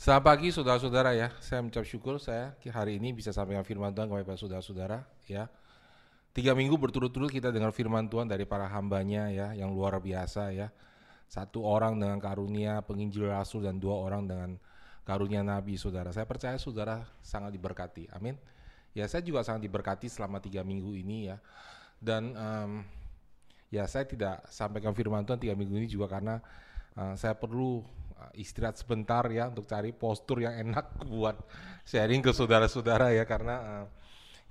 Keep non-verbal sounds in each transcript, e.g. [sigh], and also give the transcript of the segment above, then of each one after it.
Selamat pagi saudara-saudara ya. Saya mengucap syukur saya hari ini bisa sampaikan firman Tuhan kepada saudara-saudara ya. Tiga minggu berturut-turut kita dengar firman Tuhan dari para hambanya ya yang luar biasa ya. Satu orang dengan karunia penginjil rasul dan dua orang dengan karunia nabi saudara. Saya percaya saudara sangat diberkati. Amin. Ya saya juga sangat diberkati selama tiga minggu ini ya. Dan um, ya saya tidak sampaikan firman Tuhan tiga minggu ini juga karena uh, saya perlu Eh, istirahat sebentar ya untuk cari postur yang enak [laughs] buat sharing ke saudara-saudara ya karena uh,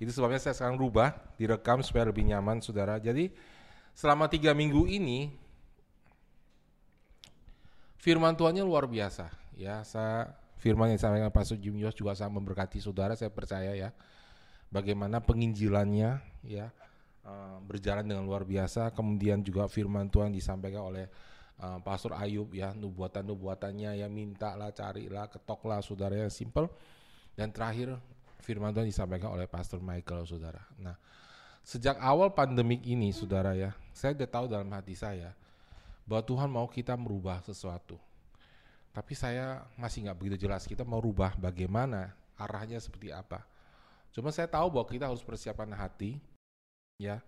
itu sebabnya saya sekarang rubah direkam supaya lebih nyaman saudara. Jadi selama tiga minggu ini firman Tuhannya luar biasa ya. Saya firman yang disampaikan Pastor Jim Yos juga sangat memberkati saudara. Saya percaya ya bagaimana penginjilannya ya uh, berjalan dengan luar biasa. Kemudian juga firman Tuhan disampaikan oleh uh, Pastor Ayub ya nubuatan-nubuatannya ya mintalah carilah ketoklah saudara yang simple dan terakhir firman Tuhan disampaikan oleh Pastor Michael saudara. Nah sejak awal pandemik ini saudara ya saya udah tahu dalam hati saya bahwa Tuhan mau kita merubah sesuatu. Tapi saya masih nggak begitu jelas kita mau rubah bagaimana arahnya seperti apa. Cuma saya tahu bahwa kita harus persiapkan hati ya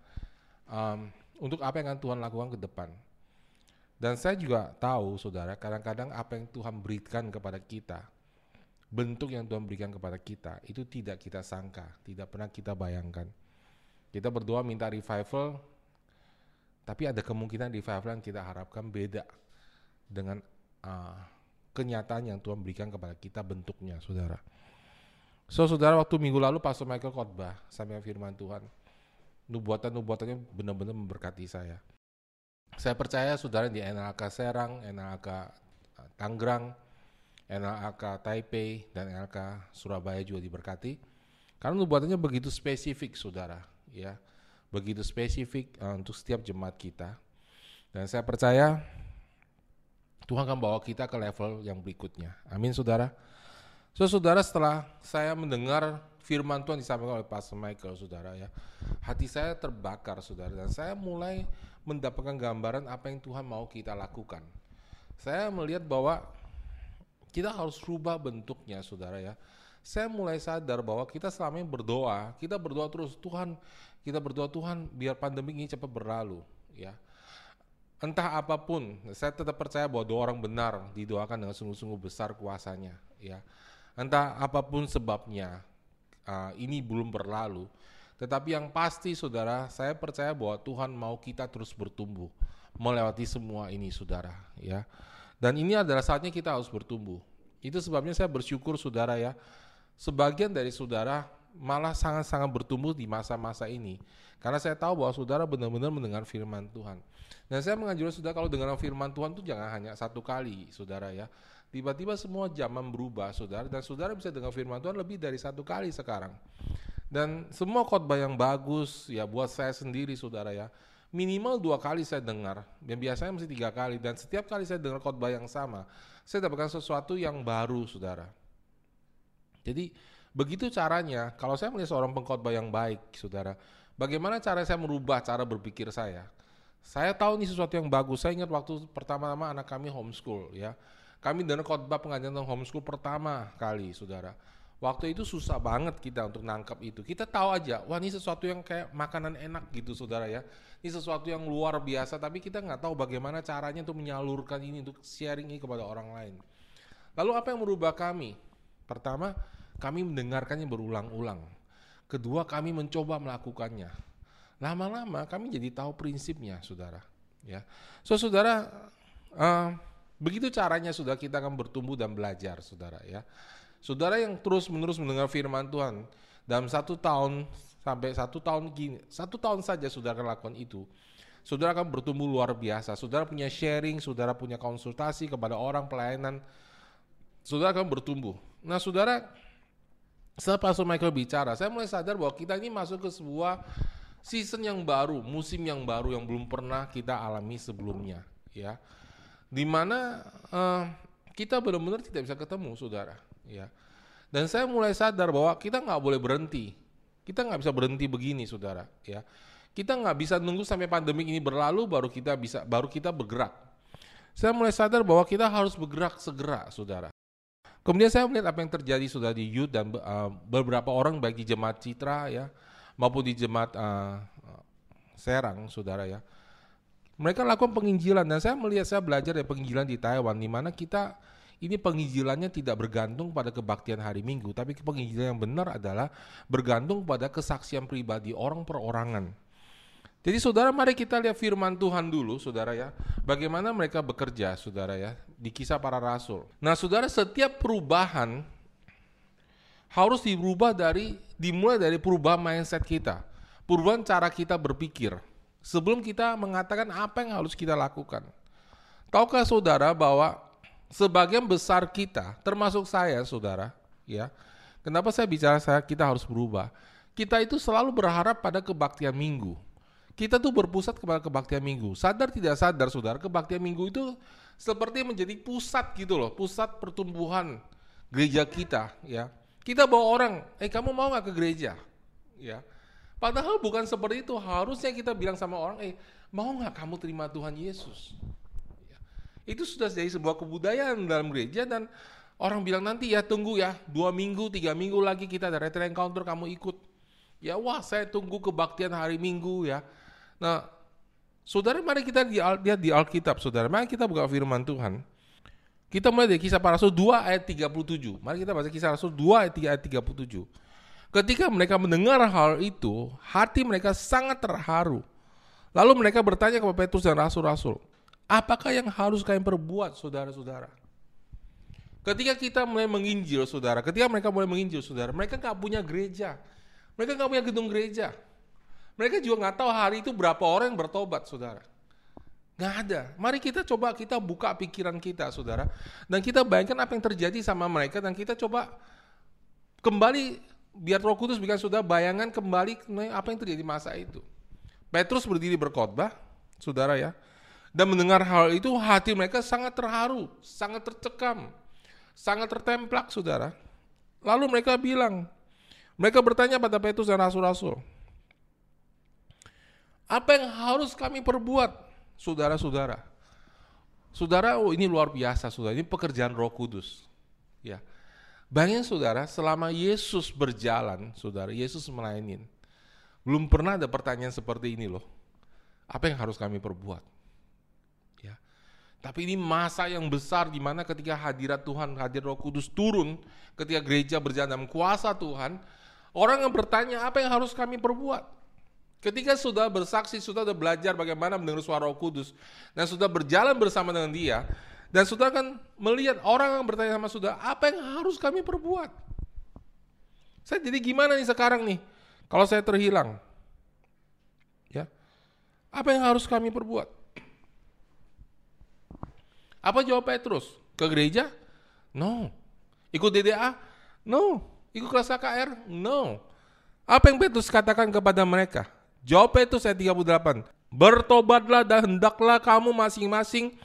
um, untuk apa yang akan Tuhan lakukan ke depan. Dan saya juga tahu, saudara, kadang-kadang apa yang Tuhan berikan kepada kita, bentuk yang Tuhan berikan kepada kita, itu tidak kita sangka, tidak pernah kita bayangkan. Kita berdoa minta revival, tapi ada kemungkinan revival yang kita harapkan beda dengan uh, kenyataan yang Tuhan berikan kepada kita bentuknya, saudara. So, saudara, waktu minggu lalu Pastor Michael khotbah sampai firman Tuhan, nubuatan-nubuatannya benar-benar memberkati saya saya percaya saudara di NLK Serang, NLK eh, Tangerang, NLK Taipei, dan NLK Surabaya juga diberkati. Karena nubuatannya begitu spesifik saudara, ya, begitu spesifik uh, untuk setiap jemaat kita. Dan saya percaya Tuhan akan bawa kita ke level yang berikutnya. Amin saudara. So saudara setelah saya mendengar firman Tuhan disampaikan oleh Pastor Michael saudara ya, hati saya terbakar saudara dan saya mulai mendapatkan gambaran apa yang Tuhan mau kita lakukan. Saya melihat bahwa kita harus rubah bentuknya, saudara ya. Saya mulai sadar bahwa kita selama ini berdoa, kita berdoa terus Tuhan, kita berdoa Tuhan biar pandemi ini cepat berlalu, ya. Entah apa pun, saya tetap percaya bahwa doa orang benar didoakan dengan sungguh-sungguh besar kuasanya, ya. Entah apa pun sebabnya, uh, ini belum berlalu, tetapi yang pasti saudara, saya percaya bahwa Tuhan mau kita terus bertumbuh melewati semua ini saudara ya. Dan ini adalah saatnya kita harus bertumbuh. Itu sebabnya saya bersyukur saudara ya. Sebagian dari saudara malah sangat-sangat bertumbuh di masa-masa ini. Karena saya tahu bahwa saudara benar-benar mendengar firman Tuhan. Dan saya menganjurkan saudara kalau dengar firman Tuhan itu jangan hanya satu kali saudara ya. Tiba-tiba semua zaman berubah saudara dan saudara bisa dengar firman Tuhan lebih dari satu kali sekarang. Dan semua khotbah yang bagus ya buat saya sendiri saudara ya. Minimal dua kali saya dengar, yang biasanya mesti tiga kali. Dan setiap kali saya dengar khotbah yang sama, saya dapatkan sesuatu yang baru saudara. Jadi begitu caranya, kalau saya melihat seorang pengkhotbah yang baik saudara, bagaimana cara saya merubah cara berpikir saya? Saya tahu ini sesuatu yang bagus. Saya ingat waktu pertama-tama anak kami homeschool ya. Kami dengar khotbah pengajian tentang homeschool pertama kali, saudara. Waktu itu susah banget kita untuk nangkap itu. Kita tahu aja, wah ini sesuatu yang kayak makanan enak gitu saudara ya. Ini sesuatu yang luar biasa, tapi kita nggak tahu bagaimana caranya untuk menyalurkan ini, untuk sharing ini kepada orang lain. Lalu apa yang merubah kami? Pertama, kami mendengarkannya berulang-ulang. Kedua, kami mencoba melakukannya. Lama-lama kami jadi tahu prinsipnya, saudara. Ya, so saudara, uh, begitu caranya sudah kita akan bertumbuh dan belajar, saudara ya. Saudara yang terus-menerus mendengar firman Tuhan dalam satu tahun sampai satu tahun gini, satu tahun saja saudara akan lakukan itu. Saudara akan bertumbuh luar biasa. Saudara punya sharing, saudara punya konsultasi kepada orang pelayanan. Saudara akan bertumbuh. Nah, saudara, setelah Pastor Michael bicara, saya mulai sadar bahwa kita ini masuk ke sebuah season yang baru, musim yang baru yang belum pernah kita alami sebelumnya, ya. Di mana uh, kita benar-benar tidak bisa ketemu, saudara ya. Dan saya mulai sadar bahwa kita nggak boleh berhenti. Kita nggak bisa berhenti begini, saudara. Ya, kita nggak bisa nunggu sampai pandemi ini berlalu baru kita bisa, baru kita bergerak. Saya mulai sadar bahwa kita harus bergerak segera, saudara. Kemudian saya melihat apa yang terjadi sudah di youth dan uh, beberapa orang baik di jemaat Citra ya maupun di jemaat uh, Serang, saudara ya. Mereka lakukan penginjilan dan saya melihat saya belajar dari penginjilan di Taiwan di mana kita ini penginjilannya tidak bergantung pada kebaktian hari Minggu, tapi penginjilan yang benar adalah bergantung pada kesaksian pribadi orang perorangan. Jadi saudara mari kita lihat firman Tuhan dulu saudara ya. Bagaimana mereka bekerja saudara ya di kisah para rasul. Nah saudara setiap perubahan harus dirubah dari dimulai dari perubahan mindset kita. Perubahan cara kita berpikir. Sebelum kita mengatakan apa yang harus kita lakukan. Tahukah saudara bahwa sebagian besar kita termasuk saya saudara ya. Kenapa saya bicara saya kita harus berubah? Kita itu selalu berharap pada kebaktian minggu kita tuh berpusat kepada kebaktian minggu. Sadar tidak sadar saudara, kebaktian minggu itu seperti menjadi pusat gitu loh, pusat pertumbuhan gereja kita ya. Kita bawa orang, eh kamu mau nggak ke gereja? Ya. Padahal bukan seperti itu, harusnya kita bilang sama orang, eh mau nggak kamu terima Tuhan Yesus? Itu sudah jadi sebuah kebudayaan dalam gereja dan orang bilang nanti ya tunggu ya, dua minggu, tiga minggu lagi kita ada retreat encounter, kamu ikut. Ya wah saya tunggu kebaktian hari minggu ya Nah, saudara mari kita lihat di Alkitab, saudara. Mari kita buka firman Tuhan. Kita mulai dari kisah para rasul 2 ayat 37. Mari kita baca kisah rasul 2 ayat 3 ayat 37. Ketika mereka mendengar hal itu, hati mereka sangat terharu. Lalu mereka bertanya kepada Petrus dan rasul-rasul, apakah yang harus kalian perbuat, saudara-saudara? Ketika kita mulai menginjil, saudara, ketika mereka mulai menginjil, saudara, mereka nggak punya gereja, mereka nggak punya gedung gereja, mereka juga nggak tahu hari itu berapa orang yang bertobat, saudara. Nggak ada. Mari kita coba kita buka pikiran kita, saudara. Dan kita bayangkan apa yang terjadi sama mereka dan kita coba kembali biar Roh Kudus bikin saudara bayangan kembali apa yang terjadi masa itu. Petrus berdiri berkhotbah, saudara ya. Dan mendengar hal itu hati mereka sangat terharu, sangat tercekam, sangat tertemplak, saudara. Lalu mereka bilang, mereka bertanya pada Petrus dan rasul-rasul, apa yang harus kami perbuat, saudara-saudara? Saudara, oh ini luar biasa, saudara. Ini pekerjaan Roh Kudus. Ya, Bayangin saudara, selama Yesus berjalan, saudara, Yesus melayanin. Belum pernah ada pertanyaan seperti ini loh. Apa yang harus kami perbuat? Tapi ini masa yang besar di mana ketika hadirat Tuhan, hadir Roh Kudus turun, ketika gereja berjalan dalam kuasa Tuhan, orang yang bertanya apa yang harus kami perbuat? Ketika sudah bersaksi, sudah sudah belajar bagaimana mendengar suara Roh Kudus dan sudah berjalan bersama dengan Dia dan sudah akan melihat orang yang bertanya sama sudah, apa yang harus kami perbuat? Saya jadi gimana nih sekarang nih kalau saya terhilang? Ya. Apa yang harus kami perbuat? Apa jawab Petrus? Ke gereja? No. Ikut DDA? No. Ikut kelas KKR? No. Apa yang Petrus katakan kepada mereka? Jawab Petrus ayat 38. Bertobatlah dan hendaklah kamu masing-masing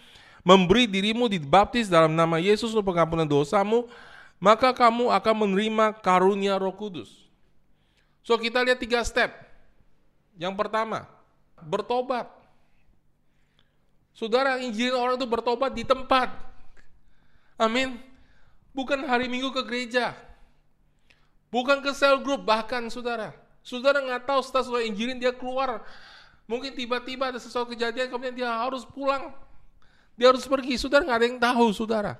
memberi dirimu dibaptis dalam nama Yesus untuk pengampunan dosamu, maka kamu akan menerima karunia Roh Kudus. So kita lihat tiga step. Yang pertama, bertobat. Saudara, injilin orang itu bertobat di tempat. Amin. Bukan hari Minggu ke gereja. Bukan ke sel group bahkan saudara. Saudara nggak tahu setelah saudara injilin dia keluar. Mungkin tiba-tiba ada sesuatu kejadian kemudian dia harus pulang. Dia harus pergi. Saudara nggak ada yang tahu saudara.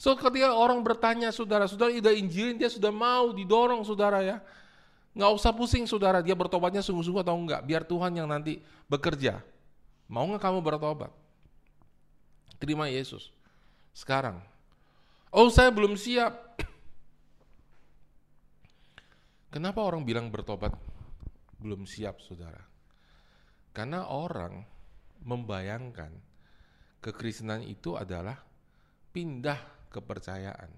So ketika orang bertanya saudara, saudara sudah injilin dia sudah mau didorong saudara ya. Nggak usah pusing saudara, dia bertobatnya sungguh-sungguh atau enggak. Biar Tuhan yang nanti bekerja. Mau nggak kamu bertobat? Terima Yesus. Sekarang. Oh saya belum siap. Kenapa orang bilang bertobat belum siap, saudara? Karena orang membayangkan kekristenan itu adalah pindah kepercayaan,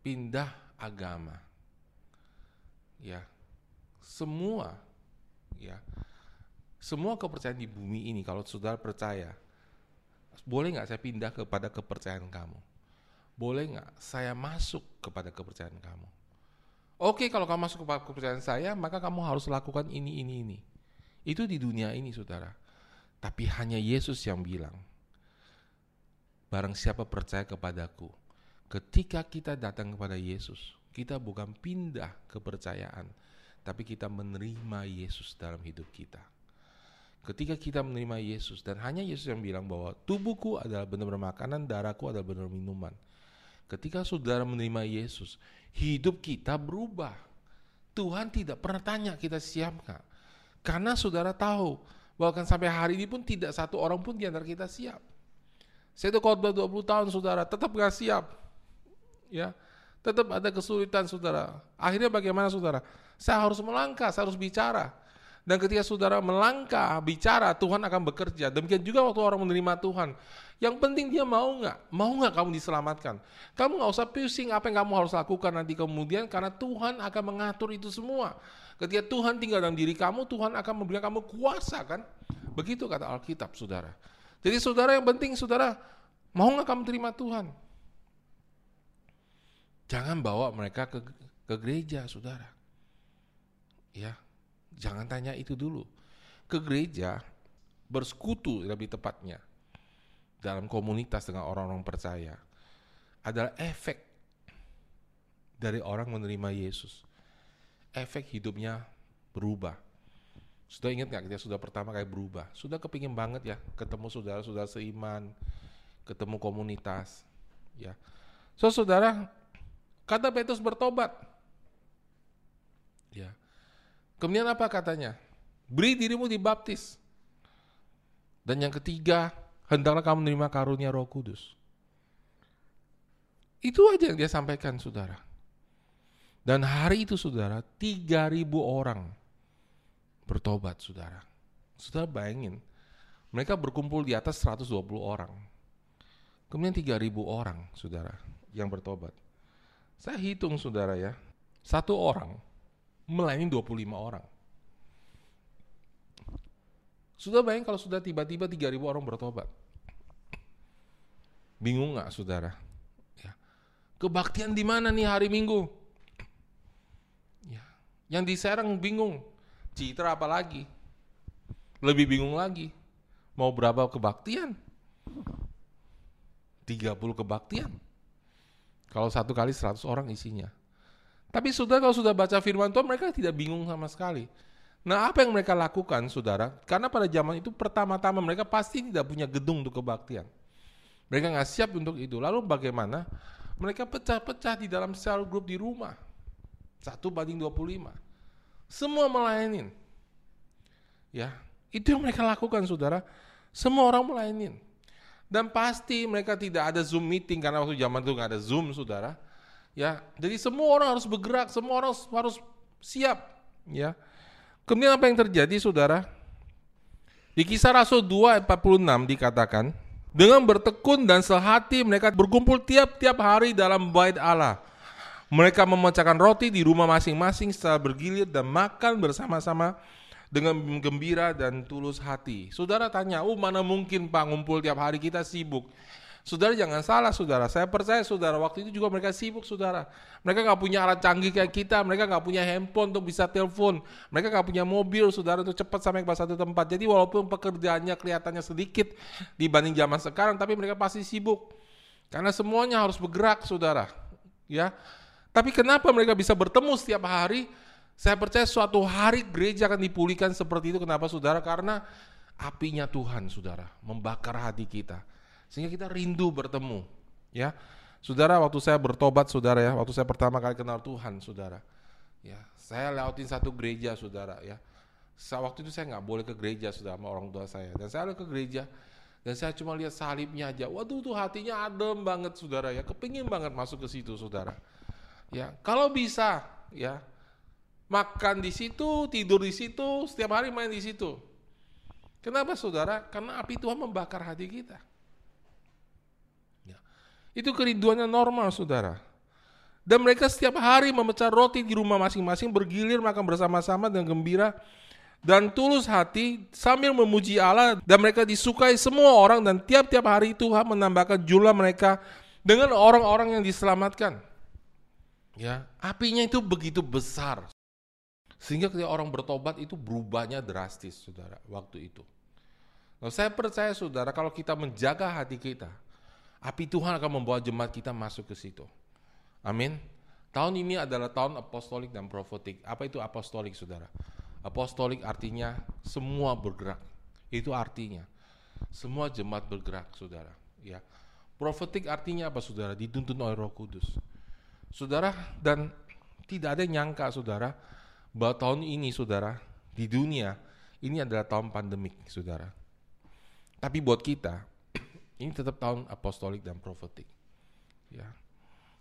pindah agama. Ya, semua, ya, semua kepercayaan di bumi ini kalau saudara percaya, boleh nggak saya pindah kepada kepercayaan kamu? Boleh nggak saya masuk kepada kepercayaan kamu? Oke, kalau kamu masuk ke kepercayaan saya, maka kamu harus lakukan ini, ini, ini. Itu di dunia ini, saudara. Tapi hanya Yesus yang bilang, barang siapa percaya kepadaku, ketika kita datang kepada Yesus, kita bukan pindah kepercayaan, tapi kita menerima Yesus dalam hidup kita. Ketika kita menerima Yesus dan hanya Yesus yang bilang bahwa tubuhku adalah benar-benar makanan, darahku adalah benar minuman. Ketika saudara menerima Yesus, hidup kita berubah. Tuhan tidak pernah tanya kita siap nggak. Karena saudara tahu bahkan sampai hari ini pun tidak satu orang pun di antara kita siap. Saya itu khotbah 20 tahun saudara, tetap gak siap. Ya, tetap ada kesulitan saudara. Akhirnya bagaimana saudara? Saya harus melangkah, saya harus bicara. Dan ketika saudara melangkah, bicara, Tuhan akan bekerja. Demikian juga waktu orang menerima Tuhan. Yang penting dia mau nggak? Mau nggak kamu diselamatkan? Kamu nggak usah pusing apa yang kamu harus lakukan nanti kemudian karena Tuhan akan mengatur itu semua. Ketika Tuhan tinggal dalam diri kamu, Tuhan akan memberikan kamu kuasa kan? Begitu kata Alkitab, saudara. Jadi saudara yang penting, saudara mau nggak kamu terima Tuhan? Jangan bawa mereka ke, ke gereja, saudara. Ya, Jangan tanya itu dulu. Ke gereja bersekutu lebih tepatnya dalam komunitas dengan orang-orang percaya adalah efek dari orang menerima Yesus. Efek hidupnya berubah. Sudah ingat nggak kita sudah pertama kali berubah? Sudah kepingin banget ya ketemu saudara-saudara seiman, ketemu komunitas, ya. So saudara, kata Petrus bertobat, ya. Kemudian apa katanya? Beri dirimu dibaptis. Dan yang ketiga, hendaklah kamu menerima karunia roh kudus. Itu aja yang dia sampaikan saudara. Dan hari itu saudara, 3000 orang bertobat saudara. Saudara bayangin, mereka berkumpul di atas 120 orang. Kemudian 3000 orang saudara yang bertobat. Saya hitung saudara ya, satu orang melayani 25 orang. Sudah bayang kalau sudah tiba-tiba 3000 orang bertobat. Bingung nggak saudara? Ya. Kebaktian di mana nih hari Minggu? Ya. Yang di Serang bingung. Citra apa lagi? Lebih bingung lagi. Mau berapa kebaktian? 30 kebaktian. Kalau satu kali 100 orang isinya. Tapi saudara kalau sudah baca firman Tuhan mereka tidak bingung sama sekali. Nah apa yang mereka lakukan saudara? Karena pada zaman itu pertama-tama mereka pasti tidak punya gedung untuk kebaktian. Mereka nggak siap untuk itu. Lalu bagaimana? Mereka pecah-pecah di dalam sel grup di rumah. Satu banding 25. Semua melayanin. Ya, itu yang mereka lakukan saudara. Semua orang melayanin. Dan pasti mereka tidak ada Zoom meeting karena waktu zaman itu nggak ada Zoom saudara Ya, jadi semua orang harus bergerak, semua orang harus siap, ya. Kemudian apa yang terjadi, Saudara? Di kisah Rasul 2 ayat 46 dikatakan, dengan bertekun dan sehati mereka berkumpul tiap-tiap hari dalam bait Allah. Mereka memecahkan roti di rumah masing-masing setelah bergilir dan makan bersama-sama dengan gembira dan tulus hati. Saudara tanya, oh mana mungkin Pak ngumpul tiap hari kita sibuk. Saudara jangan salah saudara, saya percaya saudara waktu itu juga mereka sibuk saudara. Mereka nggak punya alat canggih kayak kita, mereka nggak punya handphone untuk bisa telepon, mereka nggak punya mobil saudara untuk cepat sampai ke satu tempat. Jadi walaupun pekerjaannya kelihatannya sedikit dibanding zaman sekarang, tapi mereka pasti sibuk. Karena semuanya harus bergerak saudara. Ya, tapi kenapa mereka bisa bertemu setiap hari? Saya percaya suatu hari gereja akan dipulihkan seperti itu. Kenapa saudara? Karena apinya Tuhan saudara membakar hati kita sehingga kita rindu bertemu, ya. Saudara, waktu saya bertobat, saudara ya, waktu saya pertama kali kenal Tuhan, saudara, ya, saya lewatin satu gereja, saudara, ya. Waktu itu saya nggak boleh ke gereja, saudara, sama orang tua saya, dan saya ke gereja, dan saya cuma lihat salibnya aja, waduh tuh hatinya adem banget, saudara, ya, kepingin banget masuk ke situ, saudara, ya. Kalau bisa, ya, makan di situ, tidur di situ, setiap hari main di situ. Kenapa saudara? Karena api Tuhan membakar hati kita. Itu kerinduannya normal, saudara. Dan mereka setiap hari memecah roti di rumah masing-masing, bergilir makan bersama-sama dan gembira dan tulus hati sambil memuji Allah dan mereka disukai semua orang dan tiap-tiap hari Tuhan menambahkan jumlah mereka dengan orang-orang yang diselamatkan. Ya, apinya itu begitu besar. Sehingga ketika orang bertobat itu berubahnya drastis, Saudara, waktu itu. Nah, saya percaya Saudara kalau kita menjaga hati kita, Api Tuhan akan membawa jemaat kita masuk ke situ. Amin. Tahun ini adalah tahun apostolik dan profetik. Apa itu apostolik, saudara? Apostolik artinya semua bergerak. Itu artinya semua jemaat bergerak, saudara. Ya, profetik artinya apa, saudara? Dituntun oleh Roh Kudus, saudara. Dan tidak ada yang nyangka, saudara, bahwa tahun ini, saudara, di dunia ini adalah tahun pandemik, saudara. Tapi buat kita, ini tetap tahun apostolik dan profetik. Ya,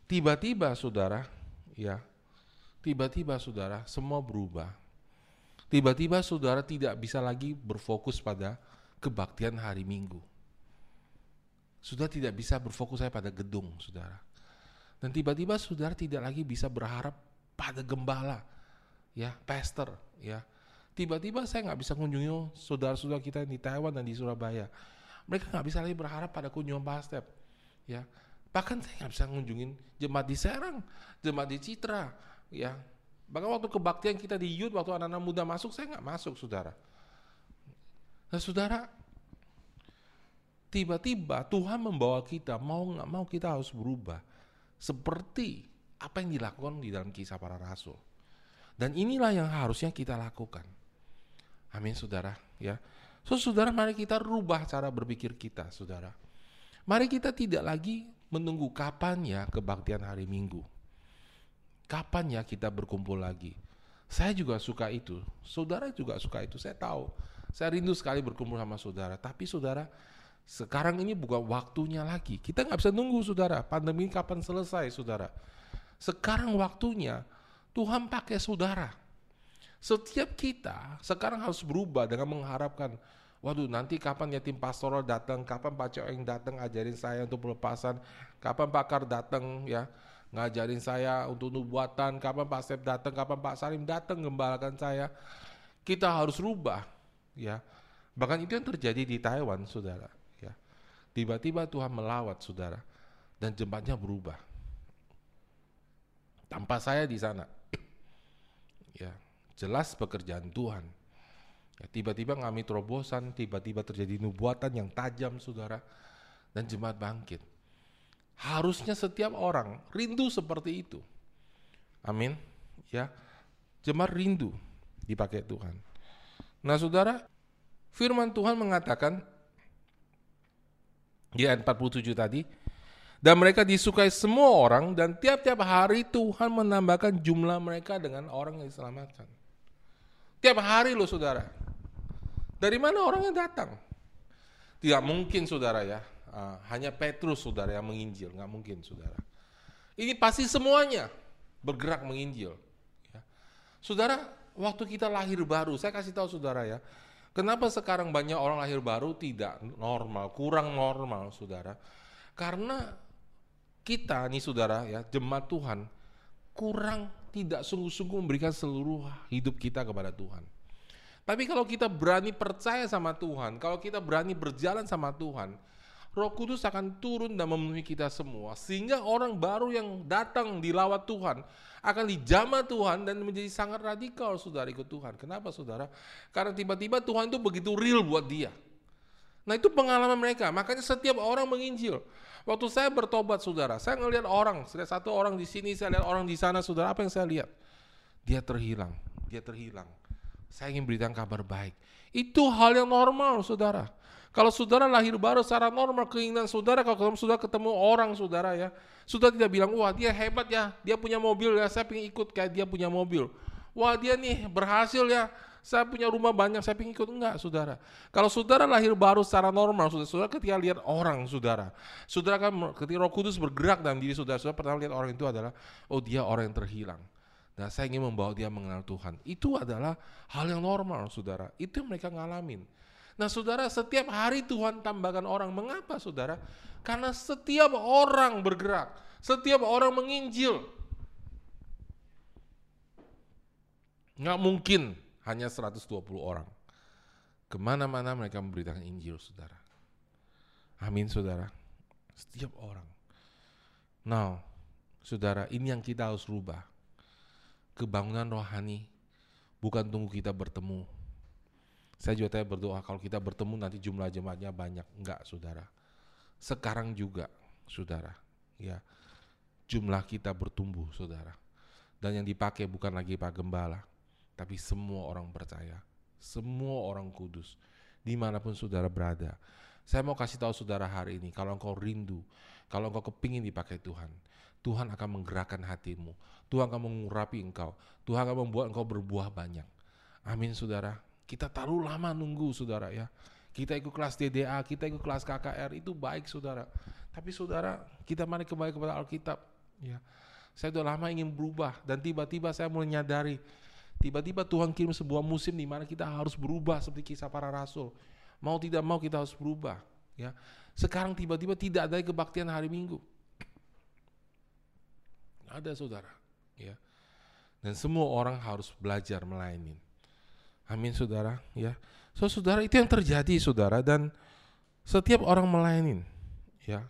tiba-tiba, saudara, ya, tiba-tiba, saudara, semua berubah. Tiba-tiba, saudara tidak bisa lagi berfokus pada kebaktian hari Minggu. Sudah tidak bisa berfokus saya pada gedung, saudara. Dan tiba-tiba saudara tidak lagi bisa berharap pada gembala, ya, pastor, ya. Tiba-tiba saya nggak bisa kunjungi saudara-saudara kita di Taiwan dan di Surabaya. Mereka nggak bisa lagi berharap pada kunjungan pastor, ya. Bahkan saya nggak bisa kunjungin jemaat di Serang, jemaat di Citra, ya. Bahkan waktu kebaktian kita di Yud, waktu anak-anak muda masuk, saya nggak masuk, saudara. Nah, saudara, tiba-tiba Tuhan membawa kita, mau nggak mau kita harus berubah seperti apa yang dilakukan di dalam kisah para rasul. Dan inilah yang harusnya kita lakukan. Amin saudara ya. So saudara mari kita rubah cara berpikir kita saudara. Mari kita tidak lagi menunggu kapan ya kebaktian hari Minggu. Kapan ya kita berkumpul lagi. Saya juga suka itu. Saudara juga suka itu. Saya tahu. Saya rindu sekali berkumpul sama saudara. Tapi saudara, sekarang ini bukan waktunya lagi. Kita nggak bisa nunggu saudara. Pandemi kapan selesai saudara. Sekarang waktunya Tuhan pakai saudara. Setiap kita sekarang harus berubah dengan mengharapkan Waduh nanti kapan ya tim pastoral datang, kapan Pak Coeng datang ajarin saya untuk pelepasan, kapan Pak Kar datang ya ngajarin saya untuk nubuatan, kapan Pak Sep datang, kapan Pak Salim datang gembalakan saya. Kita harus rubah ya. Bahkan itu yang terjadi di Taiwan, Saudara, ya. Tiba-tiba Tuhan melawat Saudara dan jemaatnya berubah tanpa saya di sana. [clears throat] ya, jelas pekerjaan Tuhan. Ya, tiba-tiba kami terobosan, tiba-tiba terjadi nubuatan yang tajam, saudara, dan jemaat bangkit. Harusnya setiap orang rindu seperti itu. Amin. Ya, jemaat rindu dipakai Tuhan. Nah, saudara, firman Tuhan mengatakan di ayat 47 tadi, dan mereka disukai semua orang dan tiap-tiap hari Tuhan menambahkan jumlah mereka dengan orang yang diselamatkan. Tiap hari loh saudara. Dari mana orang yang datang? Tidak mungkin saudara ya. Uh, hanya Petrus saudara yang menginjil. Nggak mungkin saudara. Ini pasti semuanya bergerak menginjil. Ya. Saudara, waktu kita lahir baru, saya kasih tahu saudara ya. Kenapa sekarang banyak orang lahir baru tidak normal, kurang normal saudara? Karena kita nih saudara ya jemaat Tuhan kurang tidak sungguh-sungguh memberikan seluruh hidup kita kepada Tuhan. Tapi kalau kita berani percaya sama Tuhan, kalau kita berani berjalan sama Tuhan, Roh Kudus akan turun dan memenuhi kita semua sehingga orang baru yang datang di lawat Tuhan akan dijamah Tuhan dan menjadi sangat radikal saudara ikut Tuhan. Kenapa saudara? Karena tiba-tiba Tuhan itu begitu real buat dia. Nah itu pengalaman mereka. Makanya setiap orang menginjil. Waktu saya bertobat saudara, saya ngelihat orang, saya satu orang di sini, saya lihat orang di sana saudara, apa yang saya lihat? Dia terhilang, dia terhilang. Saya ingin beritakan kabar baik. Itu hal yang normal saudara. Kalau saudara lahir baru secara normal, keinginan saudara, kalau sudah ketemu orang saudara ya, sudah tidak bilang, wah dia hebat ya, dia punya mobil ya, saya ingin ikut kayak dia punya mobil. Wah dia nih berhasil ya, saya punya rumah banyak, saya ingin ikut. Enggak, saudara. Kalau saudara lahir baru secara normal, saudara, saudara ketika lihat orang, saudara. Saudara kan ketika roh kudus bergerak dalam diri saudara, saudara pertama lihat orang itu adalah, oh dia orang yang terhilang. Nah saya ingin membawa dia mengenal Tuhan. Itu adalah hal yang normal, saudara. Itu yang mereka ngalamin. Nah saudara, setiap hari Tuhan tambahkan orang. Mengapa saudara? Karena setiap orang bergerak. Setiap orang menginjil. Nggak mungkin hanya 120 orang. Ke mana-mana mereka memberitakan Injil, saudara. Amin, saudara. Setiap orang. Now, saudara, ini yang kita harus rubah. Kebangunan rohani bukan tunggu kita bertemu. Saya juga tanya berdoa kalau kita bertemu nanti jumlah jemaatnya banyak. Enggak, saudara. Sekarang juga saudara. Ya, jumlah kita bertumbuh, saudara. Dan yang dipakai bukan lagi Pak Gembala, tapi semua orang percaya, semua orang kudus, di mana pun saudara berada. Saya mau kasih tahu saudara hari ini, kalau engkau rindu, kalau engkau kepingin dipakai Tuhan, Tuhan akan menggerakkan hatimu, Tuhan akan mengurapi engkau, Tuhan akan membuat engkau berbuah banyak. Amin saudara. Kita terlalu lama nunggu saudara ya. Kita ikut kelas DDA, kita ikut kelas KKR itu baik saudara. Tapi saudara, kita mari kembali kepada Alkitab. Ya, saya sudah lama ingin berubah dan tiba-tiba saya mulai menyadari tiba-tiba Tuhan kirim sebuah musim di mana kita harus berubah seperti kisah para rasul. Mau tidak mau kita harus berubah. Ya, sekarang tiba-tiba tidak ada kebaktian hari Minggu. Ada saudara. Ya, dan semua orang harus belajar melayani. Amin saudara. Ya, so saudara itu yang terjadi saudara dan setiap orang melayani. Ya,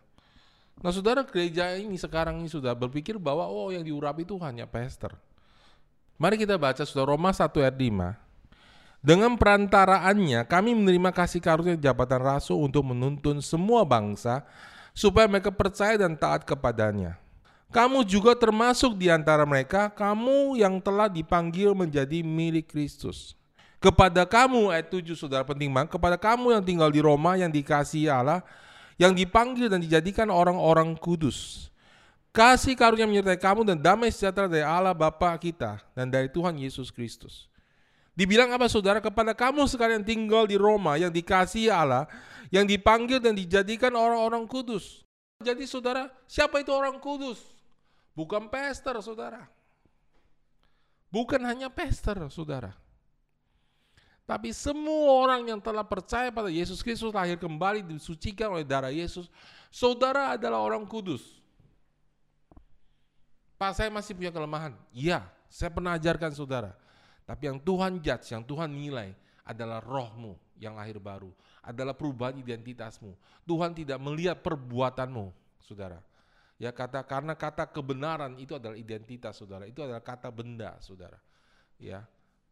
Nah saudara gereja ini sekarang ini sudah berpikir bahwa oh yang diurapi itu hanya pastor. Mari kita baca sudah Roma 1 ayat 5. Dengan perantaraannya kami menerima kasih karunia jabatan rasul untuk menuntun semua bangsa supaya mereka percaya dan taat kepadanya. Kamu juga termasuk di antara mereka, kamu yang telah dipanggil menjadi milik Kristus. Kepada kamu, ayat 7 saudara penting banget, kepada kamu yang tinggal di Roma yang dikasihi Allah, yang dipanggil dan dijadikan orang-orang kudus. Kasih karunia menyertai kamu dan damai sejahtera dari Allah Bapa kita dan dari Tuhan Yesus Kristus. Dibilang apa saudara kepada kamu sekalian tinggal di Roma yang dikasihi Allah, yang dipanggil dan dijadikan orang-orang kudus. Jadi saudara, siapa itu orang kudus? Bukan pastor saudara. Bukan hanya pastor saudara. Tapi semua orang yang telah percaya pada Yesus Kristus lahir kembali disucikan oleh darah Yesus, saudara adalah orang kudus. Pak saya masih punya kelemahan. Iya, saya pernah ajarkan saudara. Tapi yang Tuhan judge, yang Tuhan nilai adalah rohmu yang lahir baru. Adalah perubahan identitasmu. Tuhan tidak melihat perbuatanmu, saudara. Ya kata karena kata kebenaran itu adalah identitas saudara. Itu adalah kata benda saudara. Ya,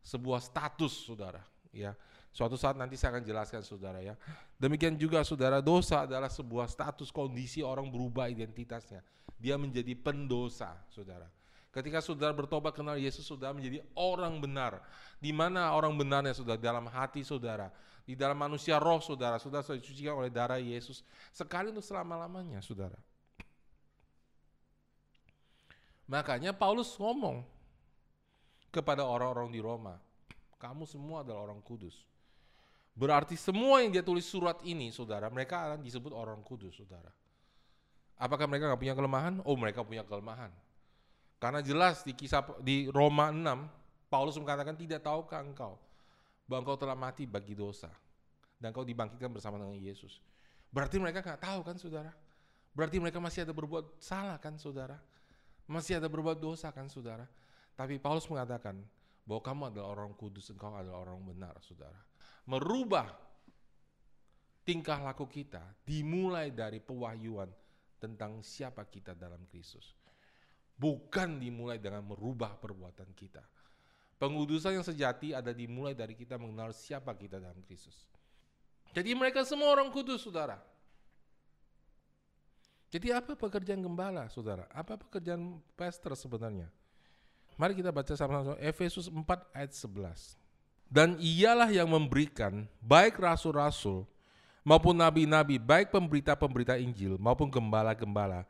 sebuah status saudara ya. Suatu saat nanti saya akan jelaskan saudara ya. Demikian juga saudara dosa adalah sebuah status kondisi orang berubah identitasnya. Dia menjadi pendosa saudara. Ketika saudara bertobat kenal Yesus sudah menjadi orang benar. Di mana orang benarnya sudah dalam hati saudara, di dalam manusia roh saudara, sudah dicucikan oleh darah Yesus sekali untuk selama-lamanya saudara. Makanya Paulus ngomong kepada orang-orang di Roma, kamu semua adalah orang kudus. Berarti semua yang dia tulis surat ini, saudara, mereka akan disebut orang kudus, saudara. Apakah mereka nggak punya kelemahan? Oh, mereka punya kelemahan. Karena jelas di kisah di Roma 6, Paulus mengatakan tidak tahukah engkau bahwa engkau telah mati bagi dosa dan kau dibangkitkan bersama dengan Yesus. Berarti mereka nggak tahu kan, saudara? Berarti mereka masih ada berbuat salah kan, saudara? Masih ada berbuat dosa kan, saudara? Tapi Paulus mengatakan, bahwa kamu adalah orang kudus, engkau adalah orang benar, saudara. Merubah tingkah laku kita dimulai dari pewahyuan tentang siapa kita dalam Kristus. Bukan dimulai dengan merubah perbuatan kita. Pengudusan yang sejati ada dimulai dari kita mengenal siapa kita dalam Kristus. Jadi mereka semua orang kudus, saudara. Jadi apa pekerjaan gembala, saudara? Apa pekerjaan pastor sebenarnya? Mari kita baca sama-sama Efesus 4 ayat 11. Dan ialah yang memberikan baik rasul-rasul maupun nabi-nabi, baik pemberita-pemberita Injil maupun gembala-gembala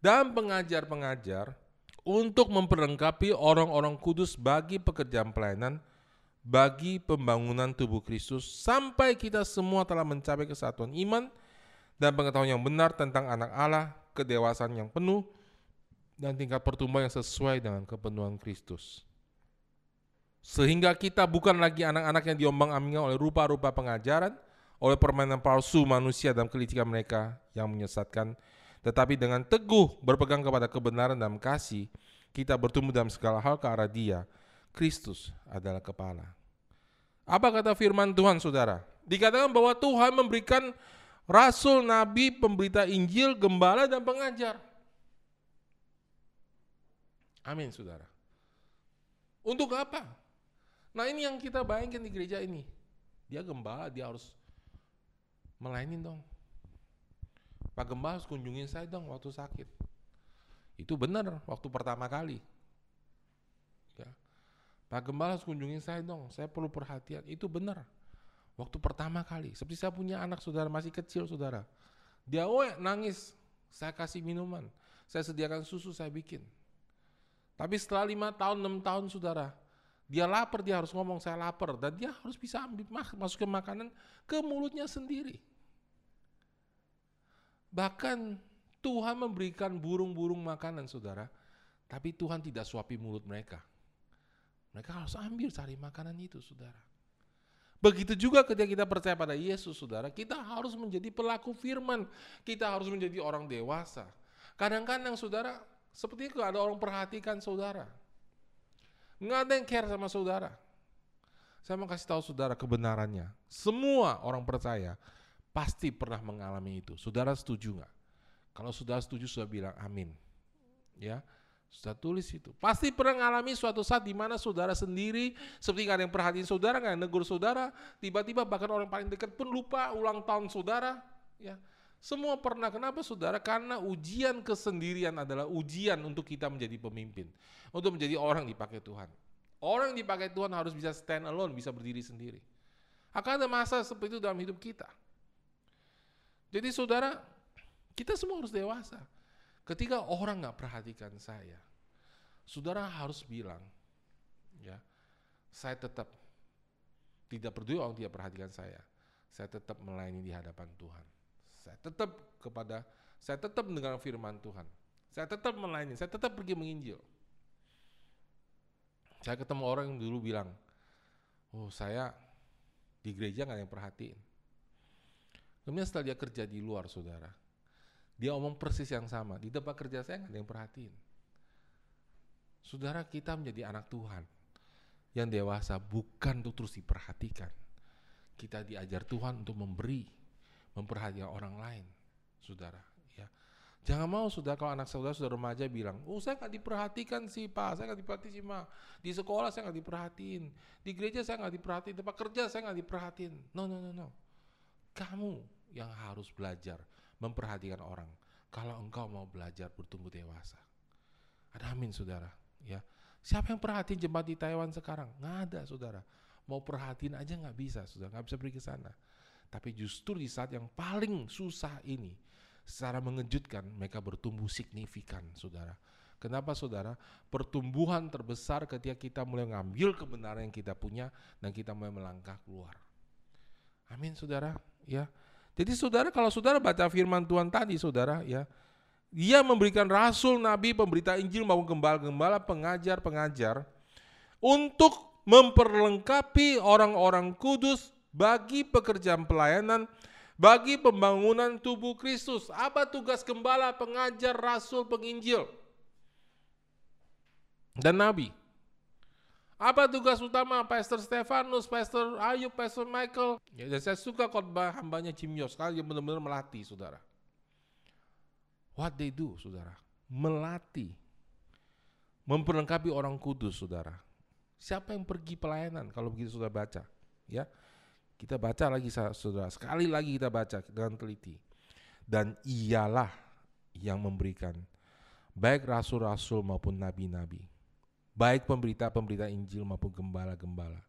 dan pengajar-pengajar untuk memperlengkapi orang-orang kudus bagi pekerjaan pelayanan bagi pembangunan tubuh Kristus sampai kita semua telah mencapai kesatuan iman dan pengetahuan yang benar tentang anak Allah, kedewasaan yang penuh dan tingkat pertumbuhan yang sesuai dengan kepenuhan Kristus. Sehingga kita bukan lagi anak-anak yang diombang-ambingkan oleh rupa-rupa pengajaran, oleh permainan palsu manusia dalam kelicikan mereka yang menyesatkan, tetapi dengan teguh berpegang kepada kebenaran dan kasih, kita bertumbuh dalam segala hal ke arah dia. Kristus adalah kepala. Apa kata firman Tuhan saudara? Dikatakan bahwa Tuhan memberikan rasul, nabi, pemberita Injil, gembala, dan pengajar. Amin, saudara. Untuk apa? Nah ini yang kita bayangkan di gereja ini. Dia gembala, dia harus melayani dong. Pak Gembala harus kunjungin saya dong waktu sakit. Itu benar waktu pertama kali. Ya. Pak Gembala harus kunjungin saya dong, saya perlu perhatian. Itu benar. Waktu pertama kali, seperti saya punya anak saudara masih kecil saudara. Dia oh nangis, saya kasih minuman, saya sediakan susu, saya bikin. Tapi setelah lima tahun, enam tahun saudara, dia lapar, dia harus ngomong saya lapar. Dan dia harus bisa ambil, masukin makanan ke mulutnya sendiri. Bahkan Tuhan memberikan burung-burung makanan saudara, tapi Tuhan tidak suapi mulut mereka. Mereka harus ambil cari makanan itu saudara. Begitu juga ketika kita percaya pada Yesus, saudara, kita harus menjadi pelaku firman. Kita harus menjadi orang dewasa. Kadang-kadang, saudara, seperti itu ada orang perhatikan saudara. Nggak ada yang care sama saudara. Saya mau kasih tahu saudara kebenarannya. Semua orang percaya pasti pernah mengalami itu. Saudara setuju nggak? Kalau saudara setuju, sudah bilang amin. Ya, sudah tulis itu. Pasti pernah mengalami suatu saat di mana saudara sendiri, seperti nggak ada yang perhatiin saudara, nggak negur saudara, tiba-tiba bahkan orang paling dekat pun lupa ulang tahun saudara. Ya, semua pernah. Kenapa saudara? Karena ujian kesendirian adalah ujian untuk kita menjadi pemimpin, untuk menjadi orang dipakai Tuhan. Orang dipakai Tuhan harus bisa stand alone, bisa berdiri sendiri. Akan ada masa seperti itu dalam hidup kita. Jadi saudara, kita semua harus dewasa. Ketika orang nggak perhatikan saya, saudara harus bilang, ya, saya tetap tidak peduli orang tidak perhatikan saya. Saya tetap melayani di hadapan Tuhan. Saya tetap kepada, saya tetap mendengar firman Tuhan. Saya tetap melayani, saya tetap pergi menginjil. Saya ketemu orang yang dulu bilang, oh saya di gereja nggak yang perhatiin. Kemudian setelah dia kerja di luar, saudara, dia omong persis yang sama. Di tempat kerja saya nggak yang perhatiin. Saudara kita menjadi anak Tuhan yang dewasa bukan untuk terus diperhatikan. Kita diajar Tuhan untuk memberi, memperhatikan orang lain, saudara. Ya, jangan mau saudara kalau anak saudara sudah remaja bilang, oh saya nggak diperhatikan sih pak, saya nggak diperhatiin sih ma. Di sekolah saya nggak diperhatiin, di gereja saya nggak diperhatiin, tempat kerja saya nggak diperhatiin. No no no no, kamu yang harus belajar memperhatikan orang. Kalau engkau mau belajar bertumbuh dewasa. Ada amin saudara. Ya, Siapa yang perhatiin jemaat di Taiwan sekarang? Nggak ada saudara. Mau perhatiin aja nggak bisa saudara, nggak bisa pergi ke sana. Tapi justru di saat yang paling susah ini, secara mengejutkan mereka bertumbuh signifikan saudara. Kenapa saudara? Pertumbuhan terbesar ketika kita mulai ngambil kebenaran yang kita punya dan kita mulai melangkah keluar. Amin saudara. Ya, jadi saudara kalau saudara baca firman Tuhan tadi saudara ya, dia memberikan rasul, nabi, pemberita Injil maupun gembala-gembala, pengajar-pengajar untuk memperlengkapi orang-orang kudus bagi pekerjaan pelayanan, bagi pembangunan tubuh Kristus. Apa tugas gembala, pengajar, rasul, penginjil, dan nabi? Apa tugas utama Pastor Stefanus, Pastor Ayub, Pastor Michael? Ya, dan saya suka khotbah hambanya Jim Yos, kali yang benar-benar melatih, saudara. What they do, saudara? Melatih. Memperlengkapi orang kudus, saudara. Siapa yang pergi pelayanan kalau begitu sudah baca? Ya, kita baca lagi saudara. Sekali lagi kita baca dengan teliti. Dan ialah yang memberikan baik rasul-rasul maupun nabi-nabi baik pemberita-pemberita Injil maupun gembala-gembala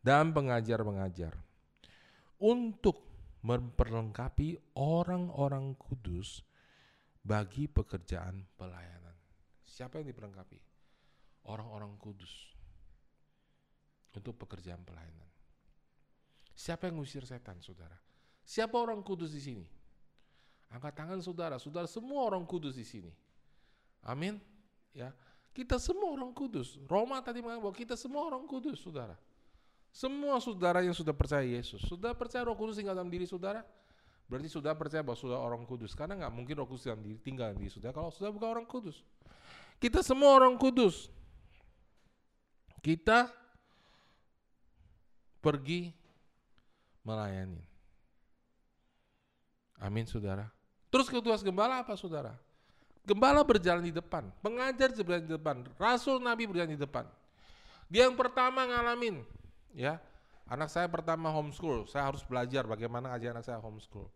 dan pengajar-pengajar untuk memperlengkapi orang-orang kudus bagi pekerjaan pelayanan. Siapa yang diperlengkapi? Orang-orang kudus untuk pekerjaan pelayanan. Siapa yang ngusir setan, saudara? Siapa orang kudus di sini? Angkat tangan saudara, saudara semua orang kudus di sini. Amin. Ya, kita semua orang kudus. Roma tadi mengatakan bahwa kita semua orang kudus, saudara. Semua saudara yang sudah percaya Yesus, sudah percaya Roh Kudus tinggal dalam diri saudara, berarti sudah percaya bahwa sudah orang kudus. Karena nggak mungkin Roh Kudus dalam diri, tinggal dalam diri saudara kalau sudah bukan orang kudus. Kita semua orang kudus. Kita pergi melayani. Amin saudara. Terus ketua gembala apa saudara? Gembala berjalan di depan, pengajar berjalan di depan, rasul nabi berjalan di depan. Dia yang pertama ngalamin, ya. Anak saya pertama homeschool, saya harus belajar bagaimana aja anak saya homeschool.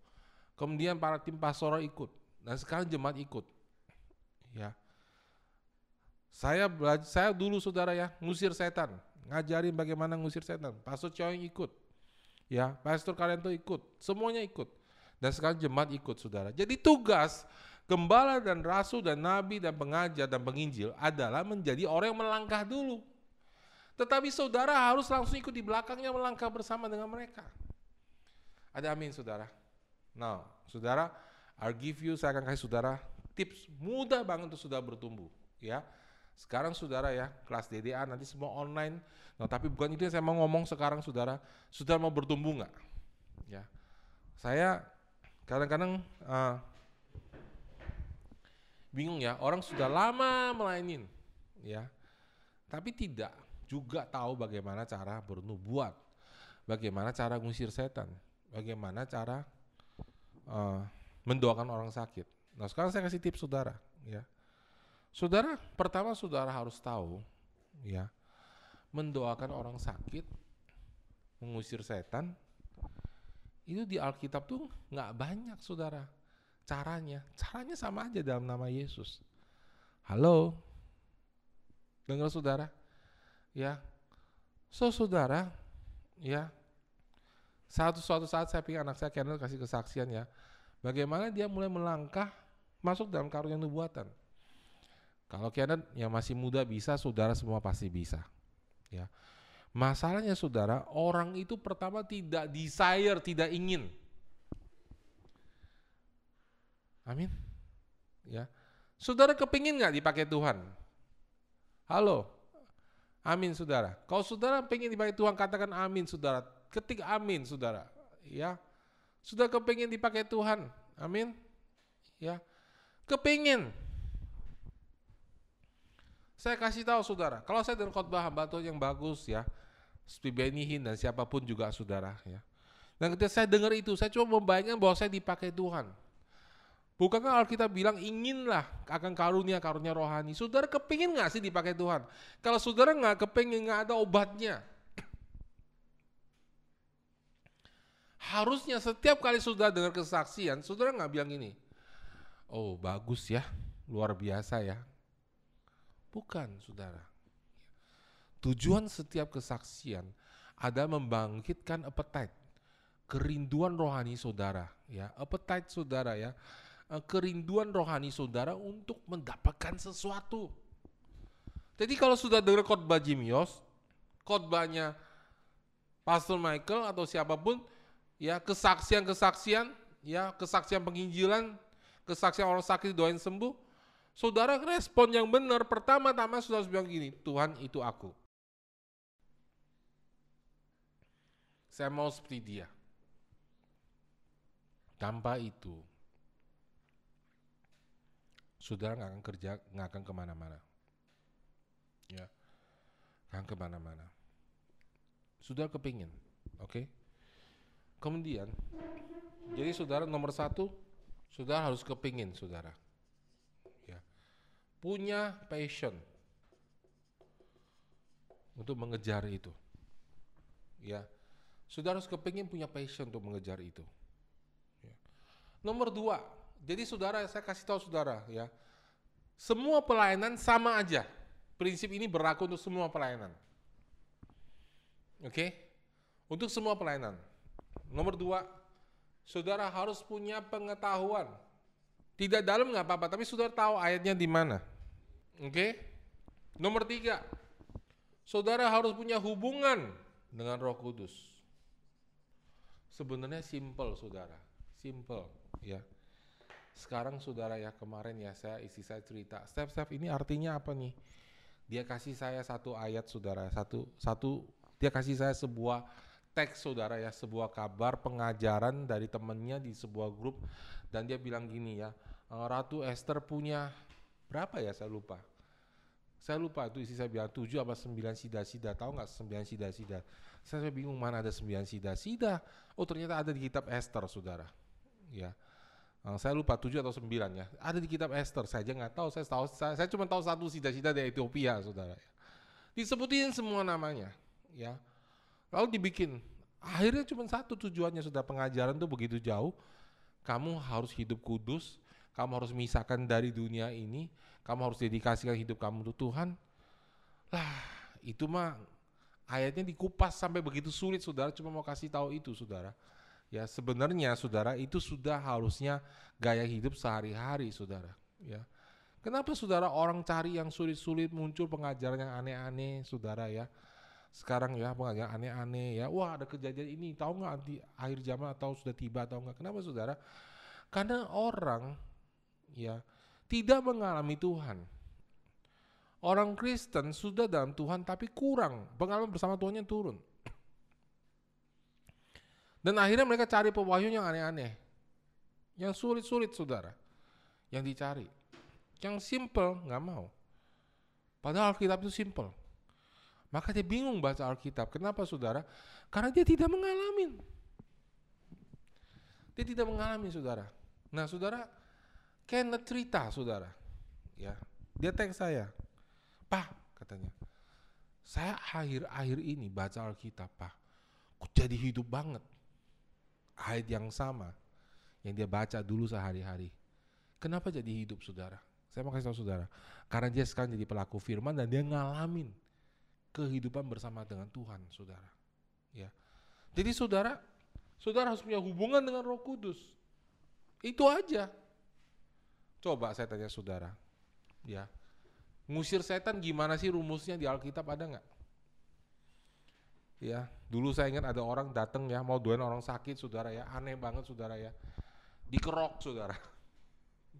Kemudian para tim pastoral ikut. Dan sekarang jemaat ikut. Ya. Saya belajar, saya dulu saudara ya, ngusir setan, ngajarin bagaimana ngusir setan. Pastor Choying ikut. Ya, Pastor Kalianto ikut, semuanya ikut. Dan sekarang jemaat ikut saudara. Jadi tugas gembala dan rasul dan nabi dan pengajar dan penginjil adalah menjadi orang yang melangkah dulu. Tetapi saudara harus langsung ikut di belakangnya melangkah bersama dengan mereka. Ada amin saudara. Nah, saudara, I'll give you, saya akan kasih saudara tips mudah banget untuk saudara bertumbuh. Ya, sekarang saudara ya, kelas DDA nanti semua online. Nah, tapi bukan itu yang saya mau ngomong sekarang saudara. Saudara mau bertumbuh nggak? Ya, saya kadang-kadang uh, bingung ya, orang sudah lama melainin, ya, tapi tidak juga tahu bagaimana cara bernubuat, bagaimana cara ngusir setan, bagaimana cara uh, mendoakan orang sakit. Nah sekarang saya kasih tips saudara, ya. Saudara, pertama saudara harus tahu, ya, mendoakan orang sakit, mengusir setan, itu di Alkitab tuh nggak banyak saudara caranya. Caranya sama aja dalam nama Yesus. Halo, dengar saudara? ya so saudara ya satu suatu saat saya pikir anak saya Kenneth kasih kesaksian ya bagaimana dia mulai melangkah masuk dalam karunia nubuatan kalau Kenneth yang masih muda bisa saudara semua pasti bisa ya masalahnya saudara orang itu pertama tidak desire tidak ingin amin ya saudara kepingin nggak dipakai Tuhan halo Amin saudara. Kalau saudara pengen dipakai Tuhan katakan amin saudara. Ketik amin saudara. Ya. Sudah kepingin dipakai Tuhan. Amin. Ya. Kepingin. Saya kasih tahu saudara, kalau saya dengar khotbah hamba Tuhan yang bagus ya, Hinn dan siapa pun juga saudara ya. Dan ketika saya dengar itu, saya cuma membayangkan bahwa saya dipakai Tuhan. Bukankah Alkitab bilang inginlah akan karunia karunia rohani. Saudara kepingin nggak sih dipakai Tuhan? Kalau saudara nggak kepingin nggak ada obatnya. Harusnya setiap kali saudara dengar kesaksian, saudara nggak bilang ini. Oh bagus ya, luar biasa ya. Bukan saudara. Tujuan setiap kesaksian ada membangkitkan appetite, kerinduan rohani saudara, ya, appetite saudara ya Eh, kerinduan rohani saudara untuk mendapatkan sesuatu. Jadi kalau sudah dengar khotbah Jim Yos, khotbahnya Pastor Michael atau siapa pun, ya kesaksian-kesaksian, ya kesaksian penginjilan, kesaksian orang sakit doain sembuh, saudara respon yang benar pertama-tama sudah bilang gini, Tuhan itu aku. Saya mau seperti dia. Tanpa itu, saudara nggak akan kerja, nggak akan ke mana-mana. Ya, akan ke mana-mana. Saudara kepingin, oke? Okay? Kemudian, jadi saudara nomor satu, saudara harus kepingin, saudara. Ya, punya passion untuk mengejar itu. Ya, saudara harus kepingin punya passion untuk mengejar itu. Ya. Nomor dua, jadi saudara, saya kasih tahu saudara ya, semua pelayanan sama aja. Prinsip ini berlaku untuk semua pelayanan. Oke? Okay? Untuk semua pelayanan. Nomor dua, saudara harus punya pengetahuan. Tidak dalam nggak apa-apa, tapi saudara tahu ayatnya di mana. Oke? Okay? Nomor tiga, saudara harus punya hubungan dengan Roh Kudus. Sebenarnya simple, saudara. Simple, ya. Sekarang saudara ya kemarin ya saya isi saya cerita. Step-step ini artinya apa nih? Dia kasih saya satu ayat saudara, satu satu dia kasih saya sebuah teks saudara ya, sebuah kabar pengajaran dari temennya di sebuah grup dan dia bilang gini ya, Ratu Esther punya berapa ya saya lupa. Saya lupa itu isi saya bilang tujuh apa sembilan sida-sida, tahu nggak sembilan sida-sida? Saya bingung mana ada sembilan sida-sida. Oh ternyata ada di kitab Esther saudara. Ya, Uh, saya lupa tujuh atau sembilan ya. Ada di kitab Esther. Saya aja nggak tahu. Saya tahu. Saya, saya cuma tahu satu sida-sida dari Ethiopia, saudara. Disebutin semua namanya, ya. Lalu dibikin. Akhirnya cuma satu tujuannya sudah pengajaran tuh begitu jauh. kamu harus hidup kudus, kamu harus misahkan dari dunia ini, kamu harus dedikasikan hidup kamu untuk Tuhan. Lah, itu mah ayatnya dikupas sampai begitu sulit saudara cuma mau kasih tahu itu saudara. Ya sebenarnya saudara itu sudah harusnya gaya hidup sehari-hari saudara. Ya. Kenapa saudara orang cari yang sulit-sulit muncul pengajaran yang aneh-aneh saudara ya sekarang ya pengajaran aneh-aneh ya wah ada kejadian ini tahu nggak di akhir zaman atau sudah tiba atau enggak kenapa saudara karena orang ya tidak mengalami Tuhan orang Kristen sudah dalam Tuhan tapi kurang pengalaman bersama Tuhannya turun dan akhirnya mereka cari pewahyuan yang aneh-aneh yang sulit-sulit saudara yang dicari yang simple nggak mau padahal Alkitab itu simple maka dia bingung baca Alkitab. Kenapa saudara? Karena dia tidak mengalami. Dia tidak mengalami saudara. Nah saudara, Kenneth cerita saudara. Ya, dia teks saya. Pak, katanya. Saya akhir-akhir ini baca Alkitab, Pak. Kok jadi hidup banget. Ayat yang sama yang dia baca dulu sehari-hari. Kenapa jadi hidup saudara? Saya mau kasih tahu saudara. Karena dia sekarang jadi pelaku firman dan dia ngalamin kehidupan bersama dengan Tuhan, saudara. Ya, jadi saudara, saudara harus punya hubungan dengan Roh Kudus. Itu aja. Coba saya tanya saudara, ya, ngusir setan gimana sih rumusnya di Alkitab ada nggak? Ya, dulu saya ingat ada orang datang ya mau doain orang sakit, saudara ya, aneh banget saudara ya, dikerok saudara. [laughs]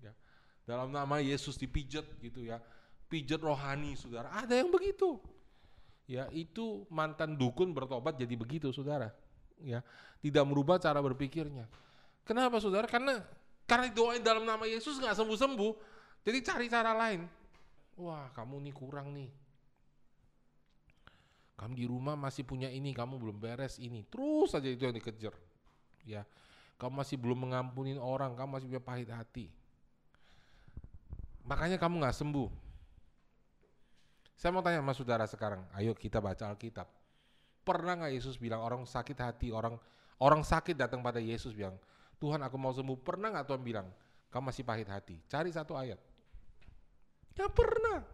Ya, dalam nama Yesus dipijat gitu ya, pijat rohani saudara. Ada yang begitu. Ya itu mantan dukun bertobat jadi begitu saudara. Ya. Tidak merubah cara berpikirnya. Kenapa saudara? Karena karena doain dalam nama Yesus nggak sembuh sembuh jadi cari cara lain. Wah kamu nih kurang nih. Kamu di rumah masih punya ini kamu belum beres ini. Terus saja itu yang dikejar. Ya kamu masih belum mengampuni orang kamu masih punya pahit hati. Makanya kamu nggak sembuh. Saya mau tanya sama saudara sekarang, ayo kita baca Alkitab. Pernah nggak Yesus bilang orang sakit hati, orang orang sakit datang pada Yesus bilang, Tuhan aku mau sembuh. Pernah nggak Tuhan bilang, kamu masih pahit hati? Cari satu ayat. Ya pernah.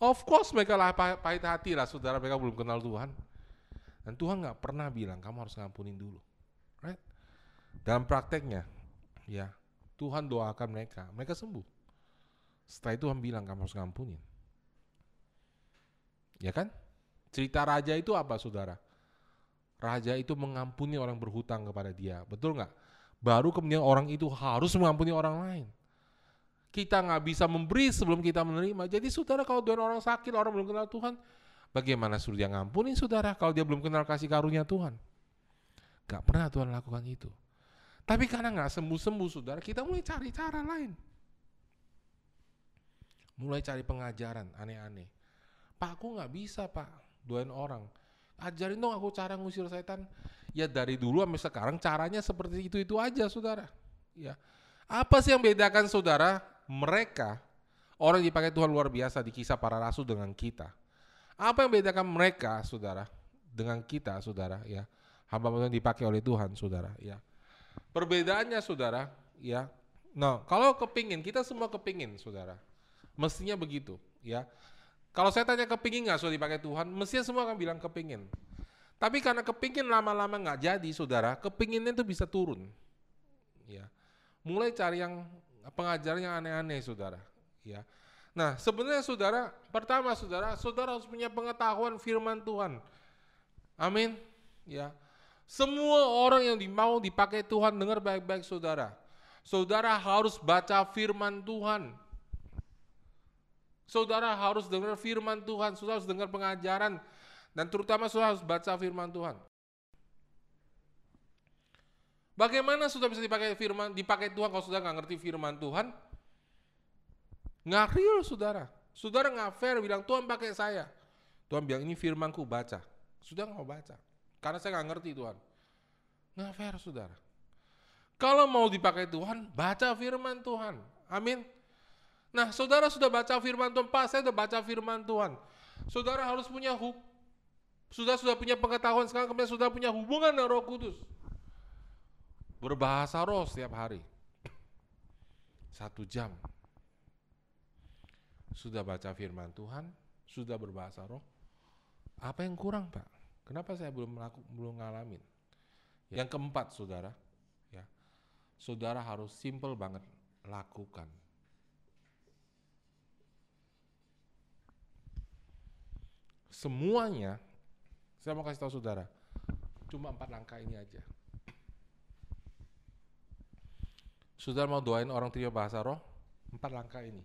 Of course mereka lah pahit hati lah, saudara mereka belum kenal Tuhan. Dan Tuhan nggak pernah bilang kamu harus ngampunin dulu. Right? Dalam prakteknya, ya Tuhan doakan mereka, mereka sembuh. Setelah itu Tuhan bilang kamu harus ngampunin. Ya kan? Cerita raja itu apa saudara? Raja itu mengampuni orang berhutang kepada dia. Betul nggak? Baru kemudian orang itu harus mengampuni orang lain. Kita nggak bisa memberi sebelum kita menerima. Jadi saudara kalau doa orang sakit, orang belum kenal Tuhan, bagaimana suruh dia ngampuni saudara kalau dia belum kenal kasih karunia Tuhan? Gak pernah Tuhan lakukan itu. Tapi karena nggak sembuh-sembuh saudara, kita mulai cari cara lain. Mulai cari pengajaran aneh-aneh. Pak aku nggak bisa pak doain orang. Ajarin dong aku cara ngusir setan. Ya dari dulu sampai sekarang caranya seperti itu itu aja saudara. Ya apa sih yang bedakan saudara mereka orang yang dipakai Tuhan luar biasa di kisah para rasul dengan kita. Apa yang bedakan mereka saudara dengan kita saudara ya hamba yang dipakai oleh Tuhan saudara ya. Perbedaannya saudara ya. Nah kalau kepingin kita semua kepingin saudara. Mestinya begitu ya. Kalau saya tanya kepingin nggak sudah dipakai Tuhan, mestinya semua akan bilang kepingin. Tapi karena kepingin lama-lama nggak jadi, saudara, kepinginnya itu bisa turun. Ya, mulai cari yang pengajaran yang aneh-aneh, saudara. Ya, nah sebenarnya saudara, pertama saudara, saudara harus punya pengetahuan firman Tuhan. Amin. Ya, semua orang yang mau dipakai Tuhan dengar baik-baik saudara. Saudara harus baca firman Tuhan. Saudara harus dengar firman Tuhan, saudara harus dengar pengajaran, dan terutama saudara harus baca firman Tuhan. Bagaimana sudah bisa dipakai firman, dipakai Tuhan kalau sudah nggak ngerti firman Tuhan? Nggak real saudara. Saudara nggak fair bilang Tuhan pakai saya. Tuhan bilang ini firmanku baca. Sudah nggak mau baca. Karena saya nggak ngerti Tuhan. Nggak fair saudara. Kalau mau dipakai Tuhan, baca firman Tuhan. Amin. Nah, saudara sudah baca firman Tuhan, Pak, saya sudah baca firman Tuhan. Saudara harus punya hub, sudah sudah punya pengetahuan sekarang kemudian sudah punya hubungan dengan Roh Kudus. berbahasa roh setiap hari. Satu jam. Sudah baca firman Tuhan, sudah berbahasa roh. Apa yang kurang, Pak? Kenapa saya belum melaku, belum ngalamin? Yang keempat, Saudara, ya. Saudara harus simple banget lakukan. Semuanya, saya mau kasih tahu saudara, cuma empat langkah ini aja. Saudara mau doain orang terima bahasa roh, empat langkah ini.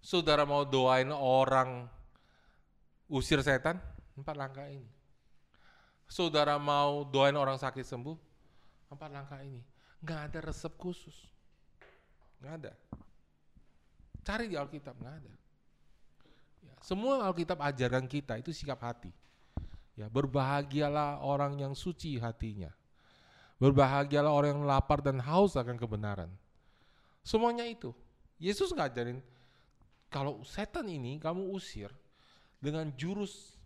Saudara mau doain orang usir setan, empat langkah ini. Saudara mau doain orang sakit sembuh, empat langkah ini. Nggak ada resep khusus. Nggak ada. Cari di Alkitab, nggak ada. Semua Alkitab ajaran kita itu sikap hati. Ya, berbahagialah orang yang suci hatinya. Berbahagialah orang yang lapar dan haus akan kebenaran. Semuanya itu. Yesus ngajarin kalau setan ini kamu usir dengan jurus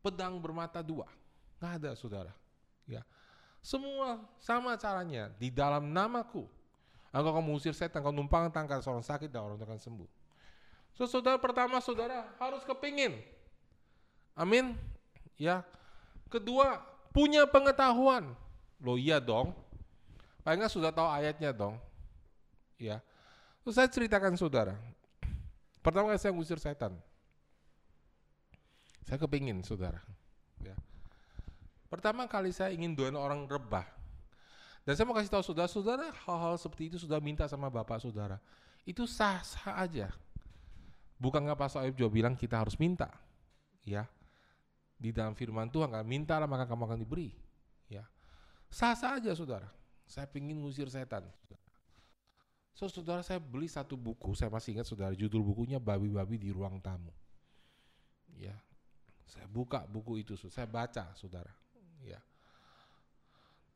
pedang bermata dua. Nggak ada saudara. Ya. Semua sama caranya di dalam namaku. Engkau kamu usir setan, kau numpang tangkal seorang sakit dan orang akan sembuh. So, saudara pertama saudara harus kepingin. Amin. Ya. Kedua, punya pengetahuan. Loh iya dong. Paling sudah tahu ayatnya dong. Ya. Terus saya ceritakan saudara. Pertama kali saya ngusir setan. Saya kepingin saudara. Ya. Pertama kali saya ingin doain orang rebah. Dan saya mau kasih tahu saudara-saudara hal-hal seperti itu sudah minta sama bapak saudara. Itu sah-sah aja. Bukan nggak Pak Soeb juga bilang kita harus minta. Ya. Di dalam firman Tuhan kan mintalah maka kamu akan diberi. Ya. Sah-sah aja saudara. Saya ingin ngusir setan. So saudara saya beli satu buku, saya masih ingat saudara judul bukunya babi-babi di ruang tamu. Ya. Saya buka buku itu, saya baca saudara. Ya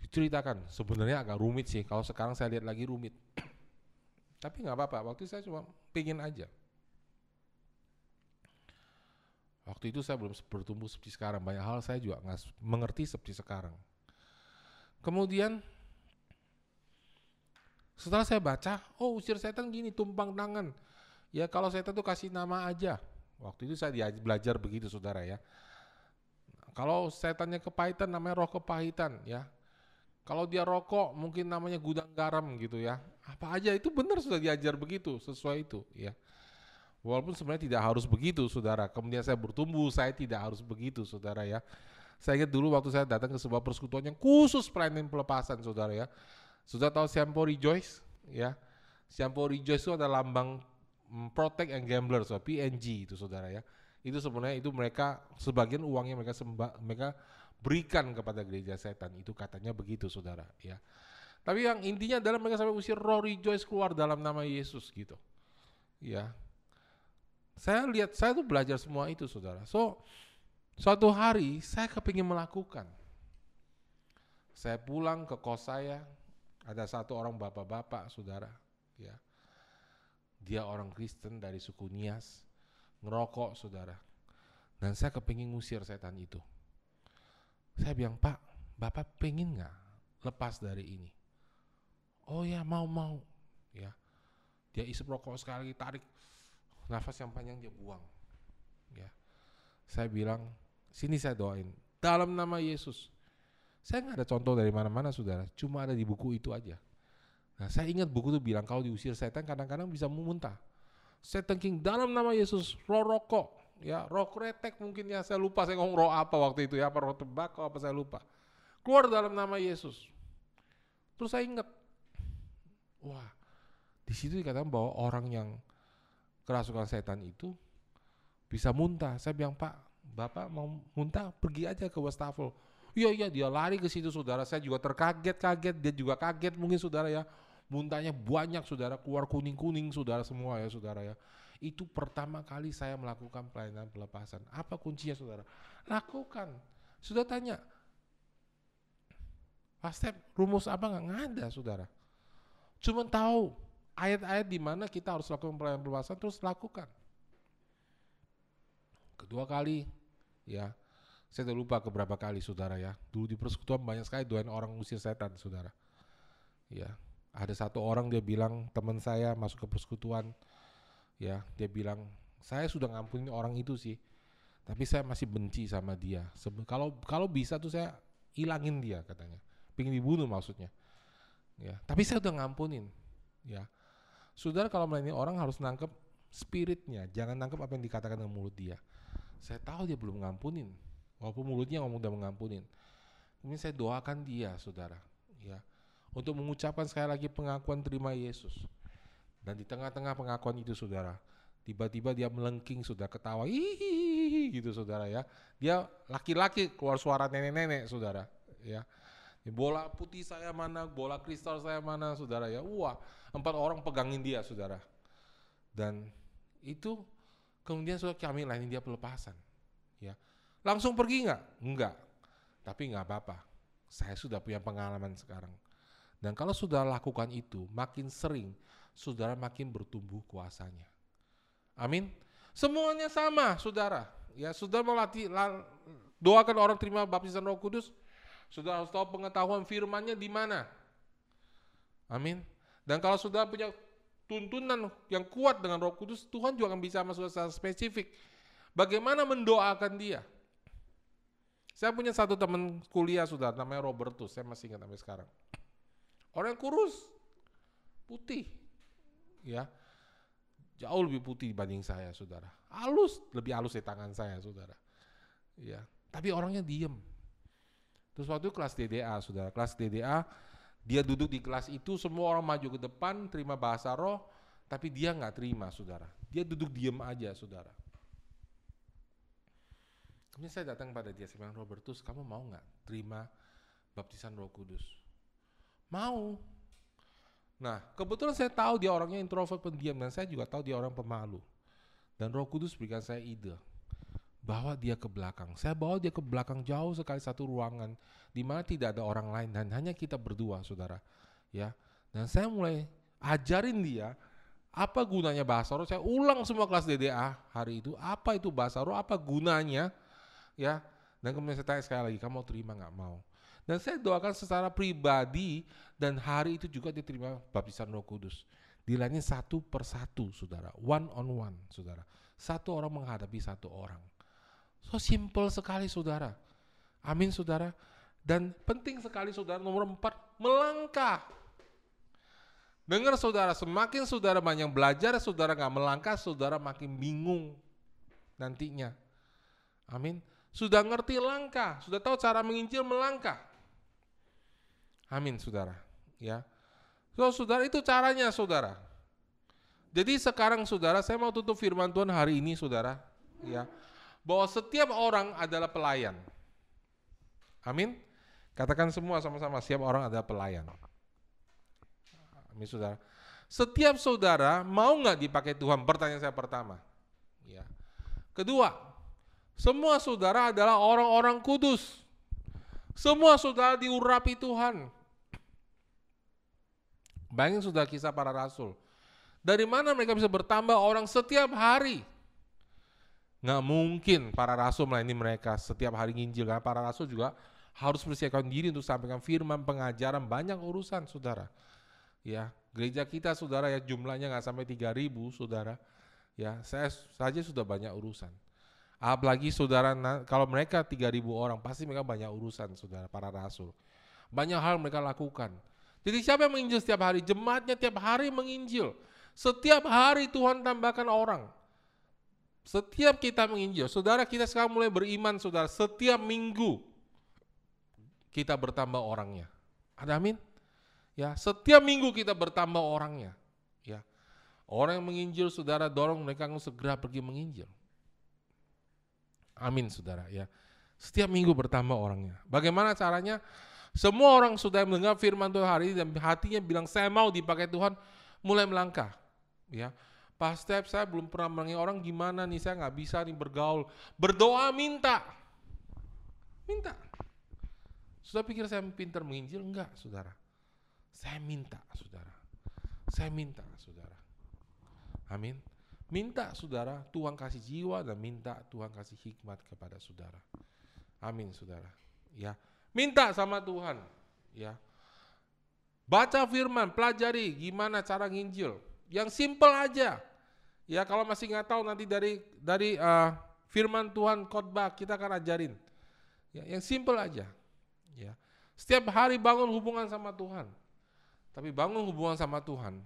diceritakan sebenarnya agak rumit sih kalau sekarang saya lihat lagi rumit [clears throat] tapi nggak apa-apa waktu saya cuma pingin aja waktu itu saya belum bertumbuh seperti sekarang. Banyak hal saya juga nggak mengerti seperti sekarang. Kemudian setelah saya baca oh usir setan gini tumpang tangan. Ya kalau setan tuh kasih nama aja. Waktu itu saya belajar begitu saudara ya. Kalau setannya kepahitan namanya roh kepahitan ya. Kalau dia rokok mungkin namanya gudang garam gitu ya. Apa aja itu benar sudah diajar begitu sesuai itu ya. Walaupun sebenarnya tidak harus begitu saudara. Kemudian saya bertumbuh saya tidak harus begitu saudara ya. Saya ingat dulu waktu saya datang ke sebuah persekutuan yang khusus pelayanan pelepasan saudara ya. Sudah tahu Siampo Rejoice ya. Siampo Rejoice itu ada lambang mm, Protect and Gambler, so PNG itu saudara ya. Itu sebenarnya itu mereka sebagian uangnya mereka sembah, mereka berikan kepada gereja setan itu katanya begitu saudara ya tapi yang intinya adalah mereka sampai usir roh rejoice keluar dalam nama Yesus gitu ya saya lihat saya tuh belajar semua itu saudara. So suatu hari saya kepingin melakukan. Saya pulang ke kos saya ada satu orang bapak-bapak saudara ya. Dia orang Kristen dari suku Nias ngerokok saudara. Dan saya kepingin ngusir setan itu. Saya bilang, Pak, Bapak pengen nggak lepas dari ini? Oh ya, mau-mau. Ya, dia isep rokok sekali, tarik nafas yang panjang dia buang. Ya, saya bilang, sini saya doain dalam nama Yesus. Saya nggak ada contoh dari mana-mana, saudara. Cuma ada di buku itu aja. Nah, saya ingat buku itu bilang kalau diusir setan kadang-kadang bisa memuntah. Setan King dalam nama Yesus, roh rokok, ya roh kretek mungkin ya saya lupa saya ngomong roh apa waktu itu ya apa roh tembakau apa saya lupa keluar dalam nama Yesus terus saya ingat wah di situ dikatakan bahwa orang yang kerasukan setan itu bisa muntah saya bilang pak bapak mau muntah pergi aja ke wastafel iya iya dia lari ke situ saudara saya juga terkaget-kaget dia juga kaget mungkin saudara ya muntahnya banyak saudara keluar kuning-kuning saudara semua ya saudara ya itu pertama kali saya melakukan pelayanan pelepasan. Apa kuncinya saudara? Lakukan. Sudah tanya, Pak Step, rumus apa nggak? Ada saudara. Cuma tahu ayat-ayat di mana kita harus lakukan pelayanan pelepasan terus lakukan. Kedua kali, ya, Saya udah lupa keberapa kali saudara ya. Dulu di persekutuan banyak sekali doain orang usir setan saudara. Ya, ada satu orang dia bilang teman saya masuk ke persekutuan, ya dia bilang saya sudah ngampunin orang itu sih, tapi saya masih benci sama dia. Sebe kalau kalau bisa tuh saya hilangin dia katanya, pingin dibunuh maksudnya. Ya, tapi saya udah ngampunin. Ya, saudara kalau melayani orang harus nangkep spiritnya, jangan nangkep apa yang dikatakan dengan mulut dia. Saya tahu dia belum ngampunin, walaupun mulutnya ngomong udah mengampunin. Ini saya doakan dia, saudara. Ya, untuk mengucapkan sekali lagi pengakuan terima Yesus. Dan di tengah-tengah pengakuan itu saudara, tiba-tiba dia melengking sudah ketawa, hihihi gitu saudara ya. Dia laki-laki keluar suara nenek-nenek saudara ya. Bola putih saya mana, bola kristal saya mana saudara ya. Wah, empat orang pegangin dia saudara. Dan itu kemudian sudah kami lain dia pelepasan. Ya, langsung pergi nggak? Enggak. Tapi nggak apa-apa. Saya sudah punya pengalaman sekarang dan kalau sudah lakukan itu, makin sering, saudara makin bertumbuh kuasanya. Amin. Semuanya sama, saudara. Ya, sudah mau latih, doakan orang terima baptisan Roh Kudus. Sudah harus tahu pengetahuan firmannya di mana. Amin. Dan kalau sudah punya tuntunan yang kuat dengan Roh Kudus, Tuhan juga akan bisa masuk secara spesifik. Bagaimana mendoakan dia? Saya punya satu teman kuliah sudah namanya Robertus, saya masih ingat sampai sekarang. Orang kurus, putih, ya jauh lebih putih dibanding saya, saudara. Halus, lebih halus di tangan saya, saudara. Ya, tapi orangnya diem. Terus waktu itu kelas DDA, saudara. Kelas DDA, dia duduk di kelas itu, semua orang maju ke depan, terima bahasa roh, tapi dia nggak terima, saudara. Dia duduk diem aja, saudara. Kemudian saya datang pada dia, saya bilang, Robertus, kamu mau nggak terima baptisan roh kudus? Mau. Nah, kebetulan saya tahu dia orangnya introvert pendiam dan saya juga tahu dia orang pemalu. Dan Roh Kudus berikan saya ide bawa dia ke belakang. Saya bawa dia ke belakang jauh sekali satu ruangan di mana tidak ada orang lain dan hanya kita berdua, Saudara. Ya. Dan saya mulai ajarin dia apa gunanya bahasa roh. Saya ulang semua kelas DDA hari itu. Apa itu bahasa roh? Apa gunanya? Ya. Dan kemudian saya tanya sekali lagi, kamu terima nggak mau? Dan saya doakan secara pribadi dan hari itu juga diterima baptisan Roh Kudus. Dilayani satu persatu, saudara. One on one, saudara. Satu orang menghadapi satu orang. So simple sekali, saudara. Amin, saudara. Dan penting sekali, saudara. Nomor empat, melangkah. Dengar saudara, semakin saudara banyak belajar, saudara nggak melangkah, saudara makin bingung nantinya. Amin. Sudah ngerti langkah, sudah tahu cara menginjil melangkah. Amin, saudara. Ya, so, saudara itu caranya, saudara. Jadi sekarang, saudara, saya mau tutup firman Tuhan hari ini, saudara. Ya, bahwa setiap orang adalah pelayan. Amin. Katakan semua sama-sama, setiap orang adalah pelayan. Amin, saudara. Setiap saudara mau nggak dipakai Tuhan? Pertanyaan saya pertama. Ya. Kedua, semua saudara adalah orang-orang kudus. Semua saudara diurapi Tuhan. Bayangin sudah kisah para rasul. Dari mana mereka bisa bertambah orang setiap hari? Nggak mungkin para rasul melayani mereka setiap hari nginjil. Karena para rasul juga harus persiapkan diri untuk sampaikan firman, pengajaran, banyak urusan saudara. Ya, gereja kita saudara ya jumlahnya nggak sampai 3000 saudara. Ya, saya saja sudah banyak urusan. Apalagi saudara, kalau mereka 3000 orang, pasti mereka banyak urusan saudara, para rasul. Banyak hal mereka lakukan. Jadi siapa yang menginjil setiap hari? Jemaatnya tiap hari menginjil. Setiap hari Tuhan tambahkan orang. Setiap kita menginjil, saudara kita sekarang mulai beriman saudara, setiap minggu kita bertambah orangnya. Ada amin? Ya, setiap minggu kita bertambah orangnya. Ya. Orang yang menginjil saudara dorong mereka untuk segera pergi menginjil. Amin saudara ya. Setiap minggu bertambah orangnya. Bagaimana caranya? Semua orang sudah mendengar firman Tuhan hari ini dan hatinya bilang saya mau dipakai Tuhan, mulai melangkah. Ya, Pak Step saya belum pernah melangi orang gimana nih saya nggak bisa nih bergaul. Berdoa minta, minta. Sudah pikir saya pintar menginjil? Enggak, saudara. Saya minta, saudara. Saya minta, saudara. Amin. Minta, saudara, Tuhan kasih jiwa dan minta Tuhan kasih hikmat kepada saudara. Amin, saudara. Ya, minta sama Tuhan. Ya, baca firman, pelajari gimana cara nginjil. Yang simple aja. Ya, kalau masih nggak tahu nanti dari dari uh, firman Tuhan khotbah kita akan ajarin. Ya, yang simple aja. Ya, setiap hari bangun hubungan sama Tuhan. Tapi bangun hubungan sama Tuhan,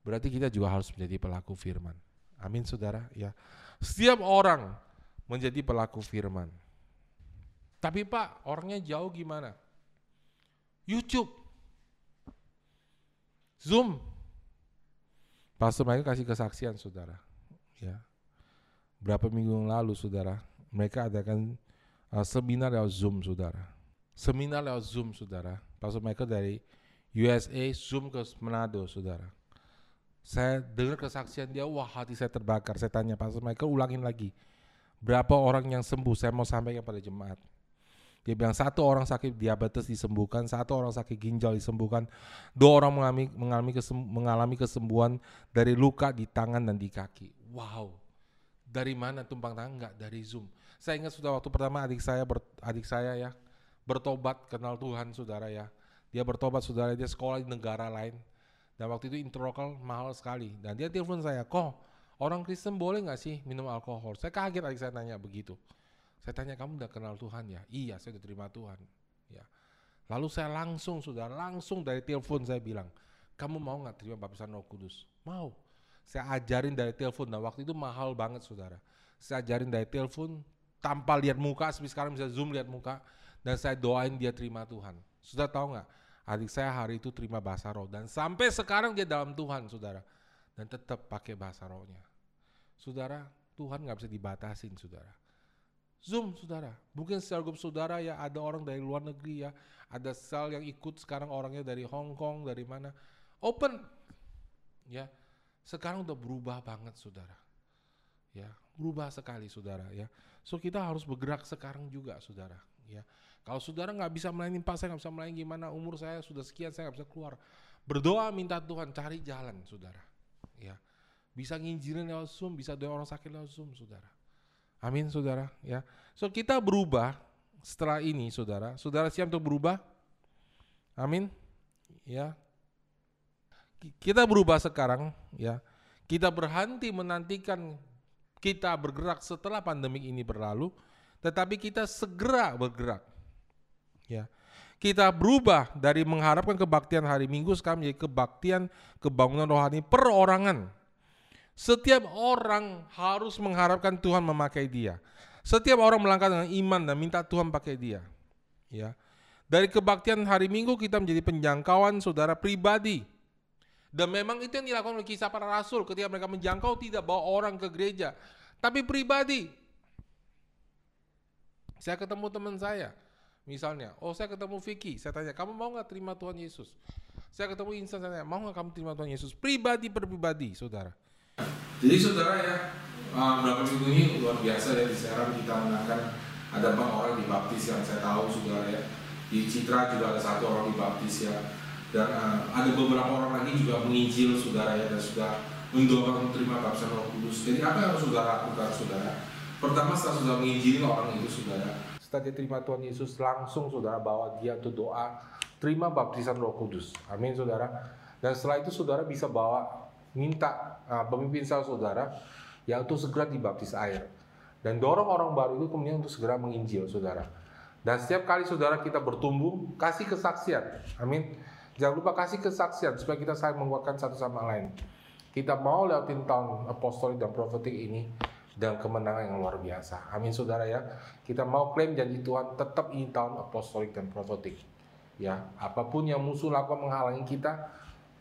berarti kita juga harus menjadi pelaku firman. Amin, saudara. Ya, setiap orang menjadi pelaku firman. Tapi Pak, orangnya jauh gimana? YouTube, Zoom. Pastor Michael kasih kesaksian, saudara. Ya, berapa minggu yang lalu, saudara, mereka adakan uh, seminar lewat Zoom, saudara. Seminar lewat Zoom, saudara. Pastor Michael dari USA Zoom ke Manado, saudara. Saya dengar kesaksian dia, wah hati saya terbakar. Saya tanya Pastor Michael, ulangin lagi. Berapa orang yang sembuh? Saya mau sampaikan pada jemaat. Dia bilang satu orang sakit diabetes disembuhkan, satu orang sakit ginjal disembuhkan, dua orang mengalami mengalami, kesem, mengalami kesembuhan dari luka di tangan dan di kaki. Wow, dari mana tumpang tangan? Enggak, dari Zoom. Saya ingat sudah waktu pertama adik saya ber, adik saya ya bertobat kenal Tuhan saudara ya. Dia bertobat saudara dia sekolah di negara lain dan waktu itu interlokal mahal sekali dan dia telepon saya, kok orang Kristen boleh nggak sih minum alkohol? Saya kaget adik saya nanya begitu. Saya tanya kamu udah kenal Tuhan ya? Iya, saya udah terima Tuhan. Ya. Lalu saya langsung sudah langsung dari telepon saya bilang, kamu mau nggak terima baptisan Roh Kudus? Mau. Saya ajarin dari telepon. Nah waktu itu mahal banget saudara. Saya ajarin dari telepon tanpa lihat muka. Seperti sekarang bisa zoom lihat muka. Dan saya doain dia terima Tuhan. Sudah tahu nggak? Adik saya hari itu terima bahasa roh dan sampai sekarang dia dalam Tuhan, saudara. Dan tetap pakai bahasa rohnya. Saudara, Tuhan nggak bisa dibatasin, saudara. Zoom saudara, mungkin sel grup saudara ya ada orang dari luar negeri ya, ada sel yang ikut sekarang orangnya dari Hong Kong, dari mana, open, ya, sekarang udah berubah banget saudara, ya, berubah sekali saudara ya, so kita harus bergerak sekarang juga saudara, ya, kalau saudara nggak bisa melayani Pak, saya nggak bisa melayani gimana, umur saya sudah sekian, saya nggak bisa keluar, berdoa minta Tuhan cari jalan saudara, ya, bisa nginjilin lewat Zoom, bisa doa orang sakit lewat Zoom saudara, Amin, saudara. Ya, so kita berubah setelah ini, saudara. Saudara siap untuk berubah? Amin. Ya, kita berubah sekarang. Ya, kita berhenti menantikan kita bergerak setelah pandemi ini berlalu, tetapi kita segera bergerak. Ya, kita berubah dari mengharapkan kebaktian hari Minggu sekarang menjadi kebaktian kebangunan rohani perorangan setiap orang harus mengharapkan Tuhan memakai dia. Setiap orang melangkah dengan iman dan minta Tuhan pakai dia. Ya. Dari kebaktian hari Minggu kita menjadi penjangkauan saudara pribadi. Dan memang itu yang dilakukan oleh kisah para rasul ketika mereka menjangkau tidak bawa orang ke gereja, tapi pribadi. Saya ketemu teman saya, misalnya, oh saya ketemu Vicky, saya tanya, kamu mau nggak terima Tuhan Yesus? Saya ketemu Insan, saya tanya, mau nggak kamu terima Tuhan Yesus? Pribadi per pribadi, saudara. Jadi saudara ya, uh, berapa minggu ini luar biasa ya di Serang kita menangkan ada empat orang dibaptis yang saya tahu saudara ya. Di Citra juga ada satu orang dibaptis ya. Dan uh, ada beberapa orang lagi juga menginjil saudara ya dan sudah mendoakan menerima baptisan Roh Kudus. Jadi apa yang harus saudara lakukan saudara? Pertama setelah sudah menginjili orang itu saudara. Setelah dia terima Tuhan Yesus langsung saudara bawa dia untuk doa terima baptisan Roh Kudus. Amin saudara. Dan setelah itu saudara bisa bawa minta uh, pemimpin sel saudara ya untuk segera dibaptis air dan dorong orang baru itu kemudian untuk segera menginjil saudara dan setiap kali saudara kita bertumbuh kasih kesaksian amin jangan lupa kasih kesaksian supaya kita saling menguatkan satu sama lain kita mau lewatin tahun apostolik dan profetik ini dan kemenangan yang luar biasa. Amin saudara ya. Kita mau klaim janji Tuhan tetap ini tahun apostolik dan profetik. Ya, apa pun yang musuh lakukan menghalangi kita,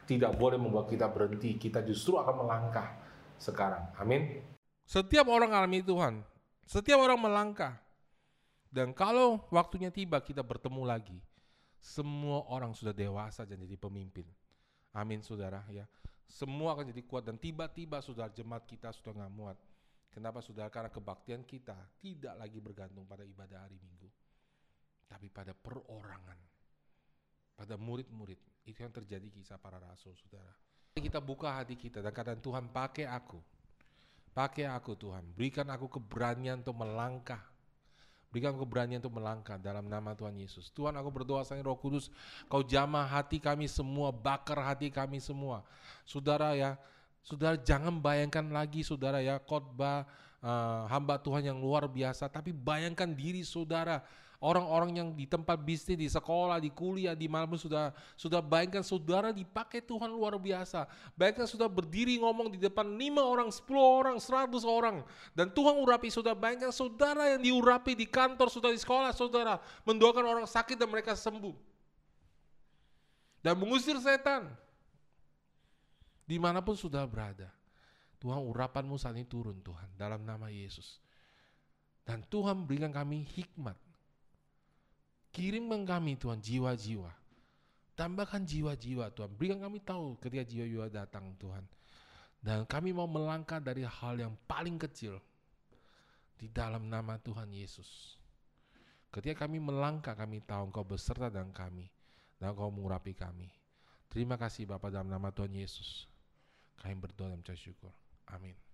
tidak boleh membuat kita berhenti. Kita justru akan melangkah sekarang. Amin. Setiap orang alami Tuhan. Setiap orang melangkah. Dan kalau waktunya tiba kita bertemu lagi. Semua orang sudah dewasa dan jadi pemimpin. Amin saudara ya. Semua akan jadi kuat dan tiba-tiba saudara jemaat kita sudah nggak muat. Kenapa saudara? Karena kebaktian kita tidak lagi bergantung pada ibadah hari Minggu. Tapi pada perorangan. Pada murid-murid itu yang terjadi kisah para rasul, saudara. Kita buka hati kita dan kata Tuhan pakai aku. Pakai aku Tuhan, berikan aku keberanian untuk melangkah. Berikan keberanian untuk melangkah dalam nama Tuhan Yesus. Tuhan aku berdoa sayang roh kudus. Kau jamah hati kami semua. Bakar hati kami semua. Saudara ya. Saudara jangan bayangkan lagi saudara ya khotbah uh, hamba Tuhan yang luar biasa. Tapi bayangkan diri saudara orang-orang yang di tempat bisnis, di sekolah, di kuliah, di pun sudah sudah bayangkan saudara dipakai Tuhan luar biasa. Bayangkan sudah berdiri ngomong di depan lima orang, sepuluh orang, seratus orang. Dan Tuhan urapi saudara. Bayangkan saudara yang diurapi di kantor, sudah di sekolah, saudara. Mendoakan orang sakit dan mereka sembuh. Dan mengusir setan. Di mana pun sudah berada. Tuhan urapanmu saat ini turun Tuhan dalam nama Yesus. Dan Tuhan berikan kami hikmat Kirimkan kami Tuhan jiwa-jiwa. Tambahkan jiwa-jiwa Tuhan. Berikan kami tahu ketika jiwa-jiwa datang Tuhan. Dan kami mau melangkah dari hal yang paling kecil. Di dalam nama Tuhan Yesus. Ketika kami melangkah kami tahu engkau beserta dengan kami. Dan engkau mengurapi kami. Terima kasih Bapak dalam nama Tuhan Yesus. Kami berdoa dan syukur. Amin.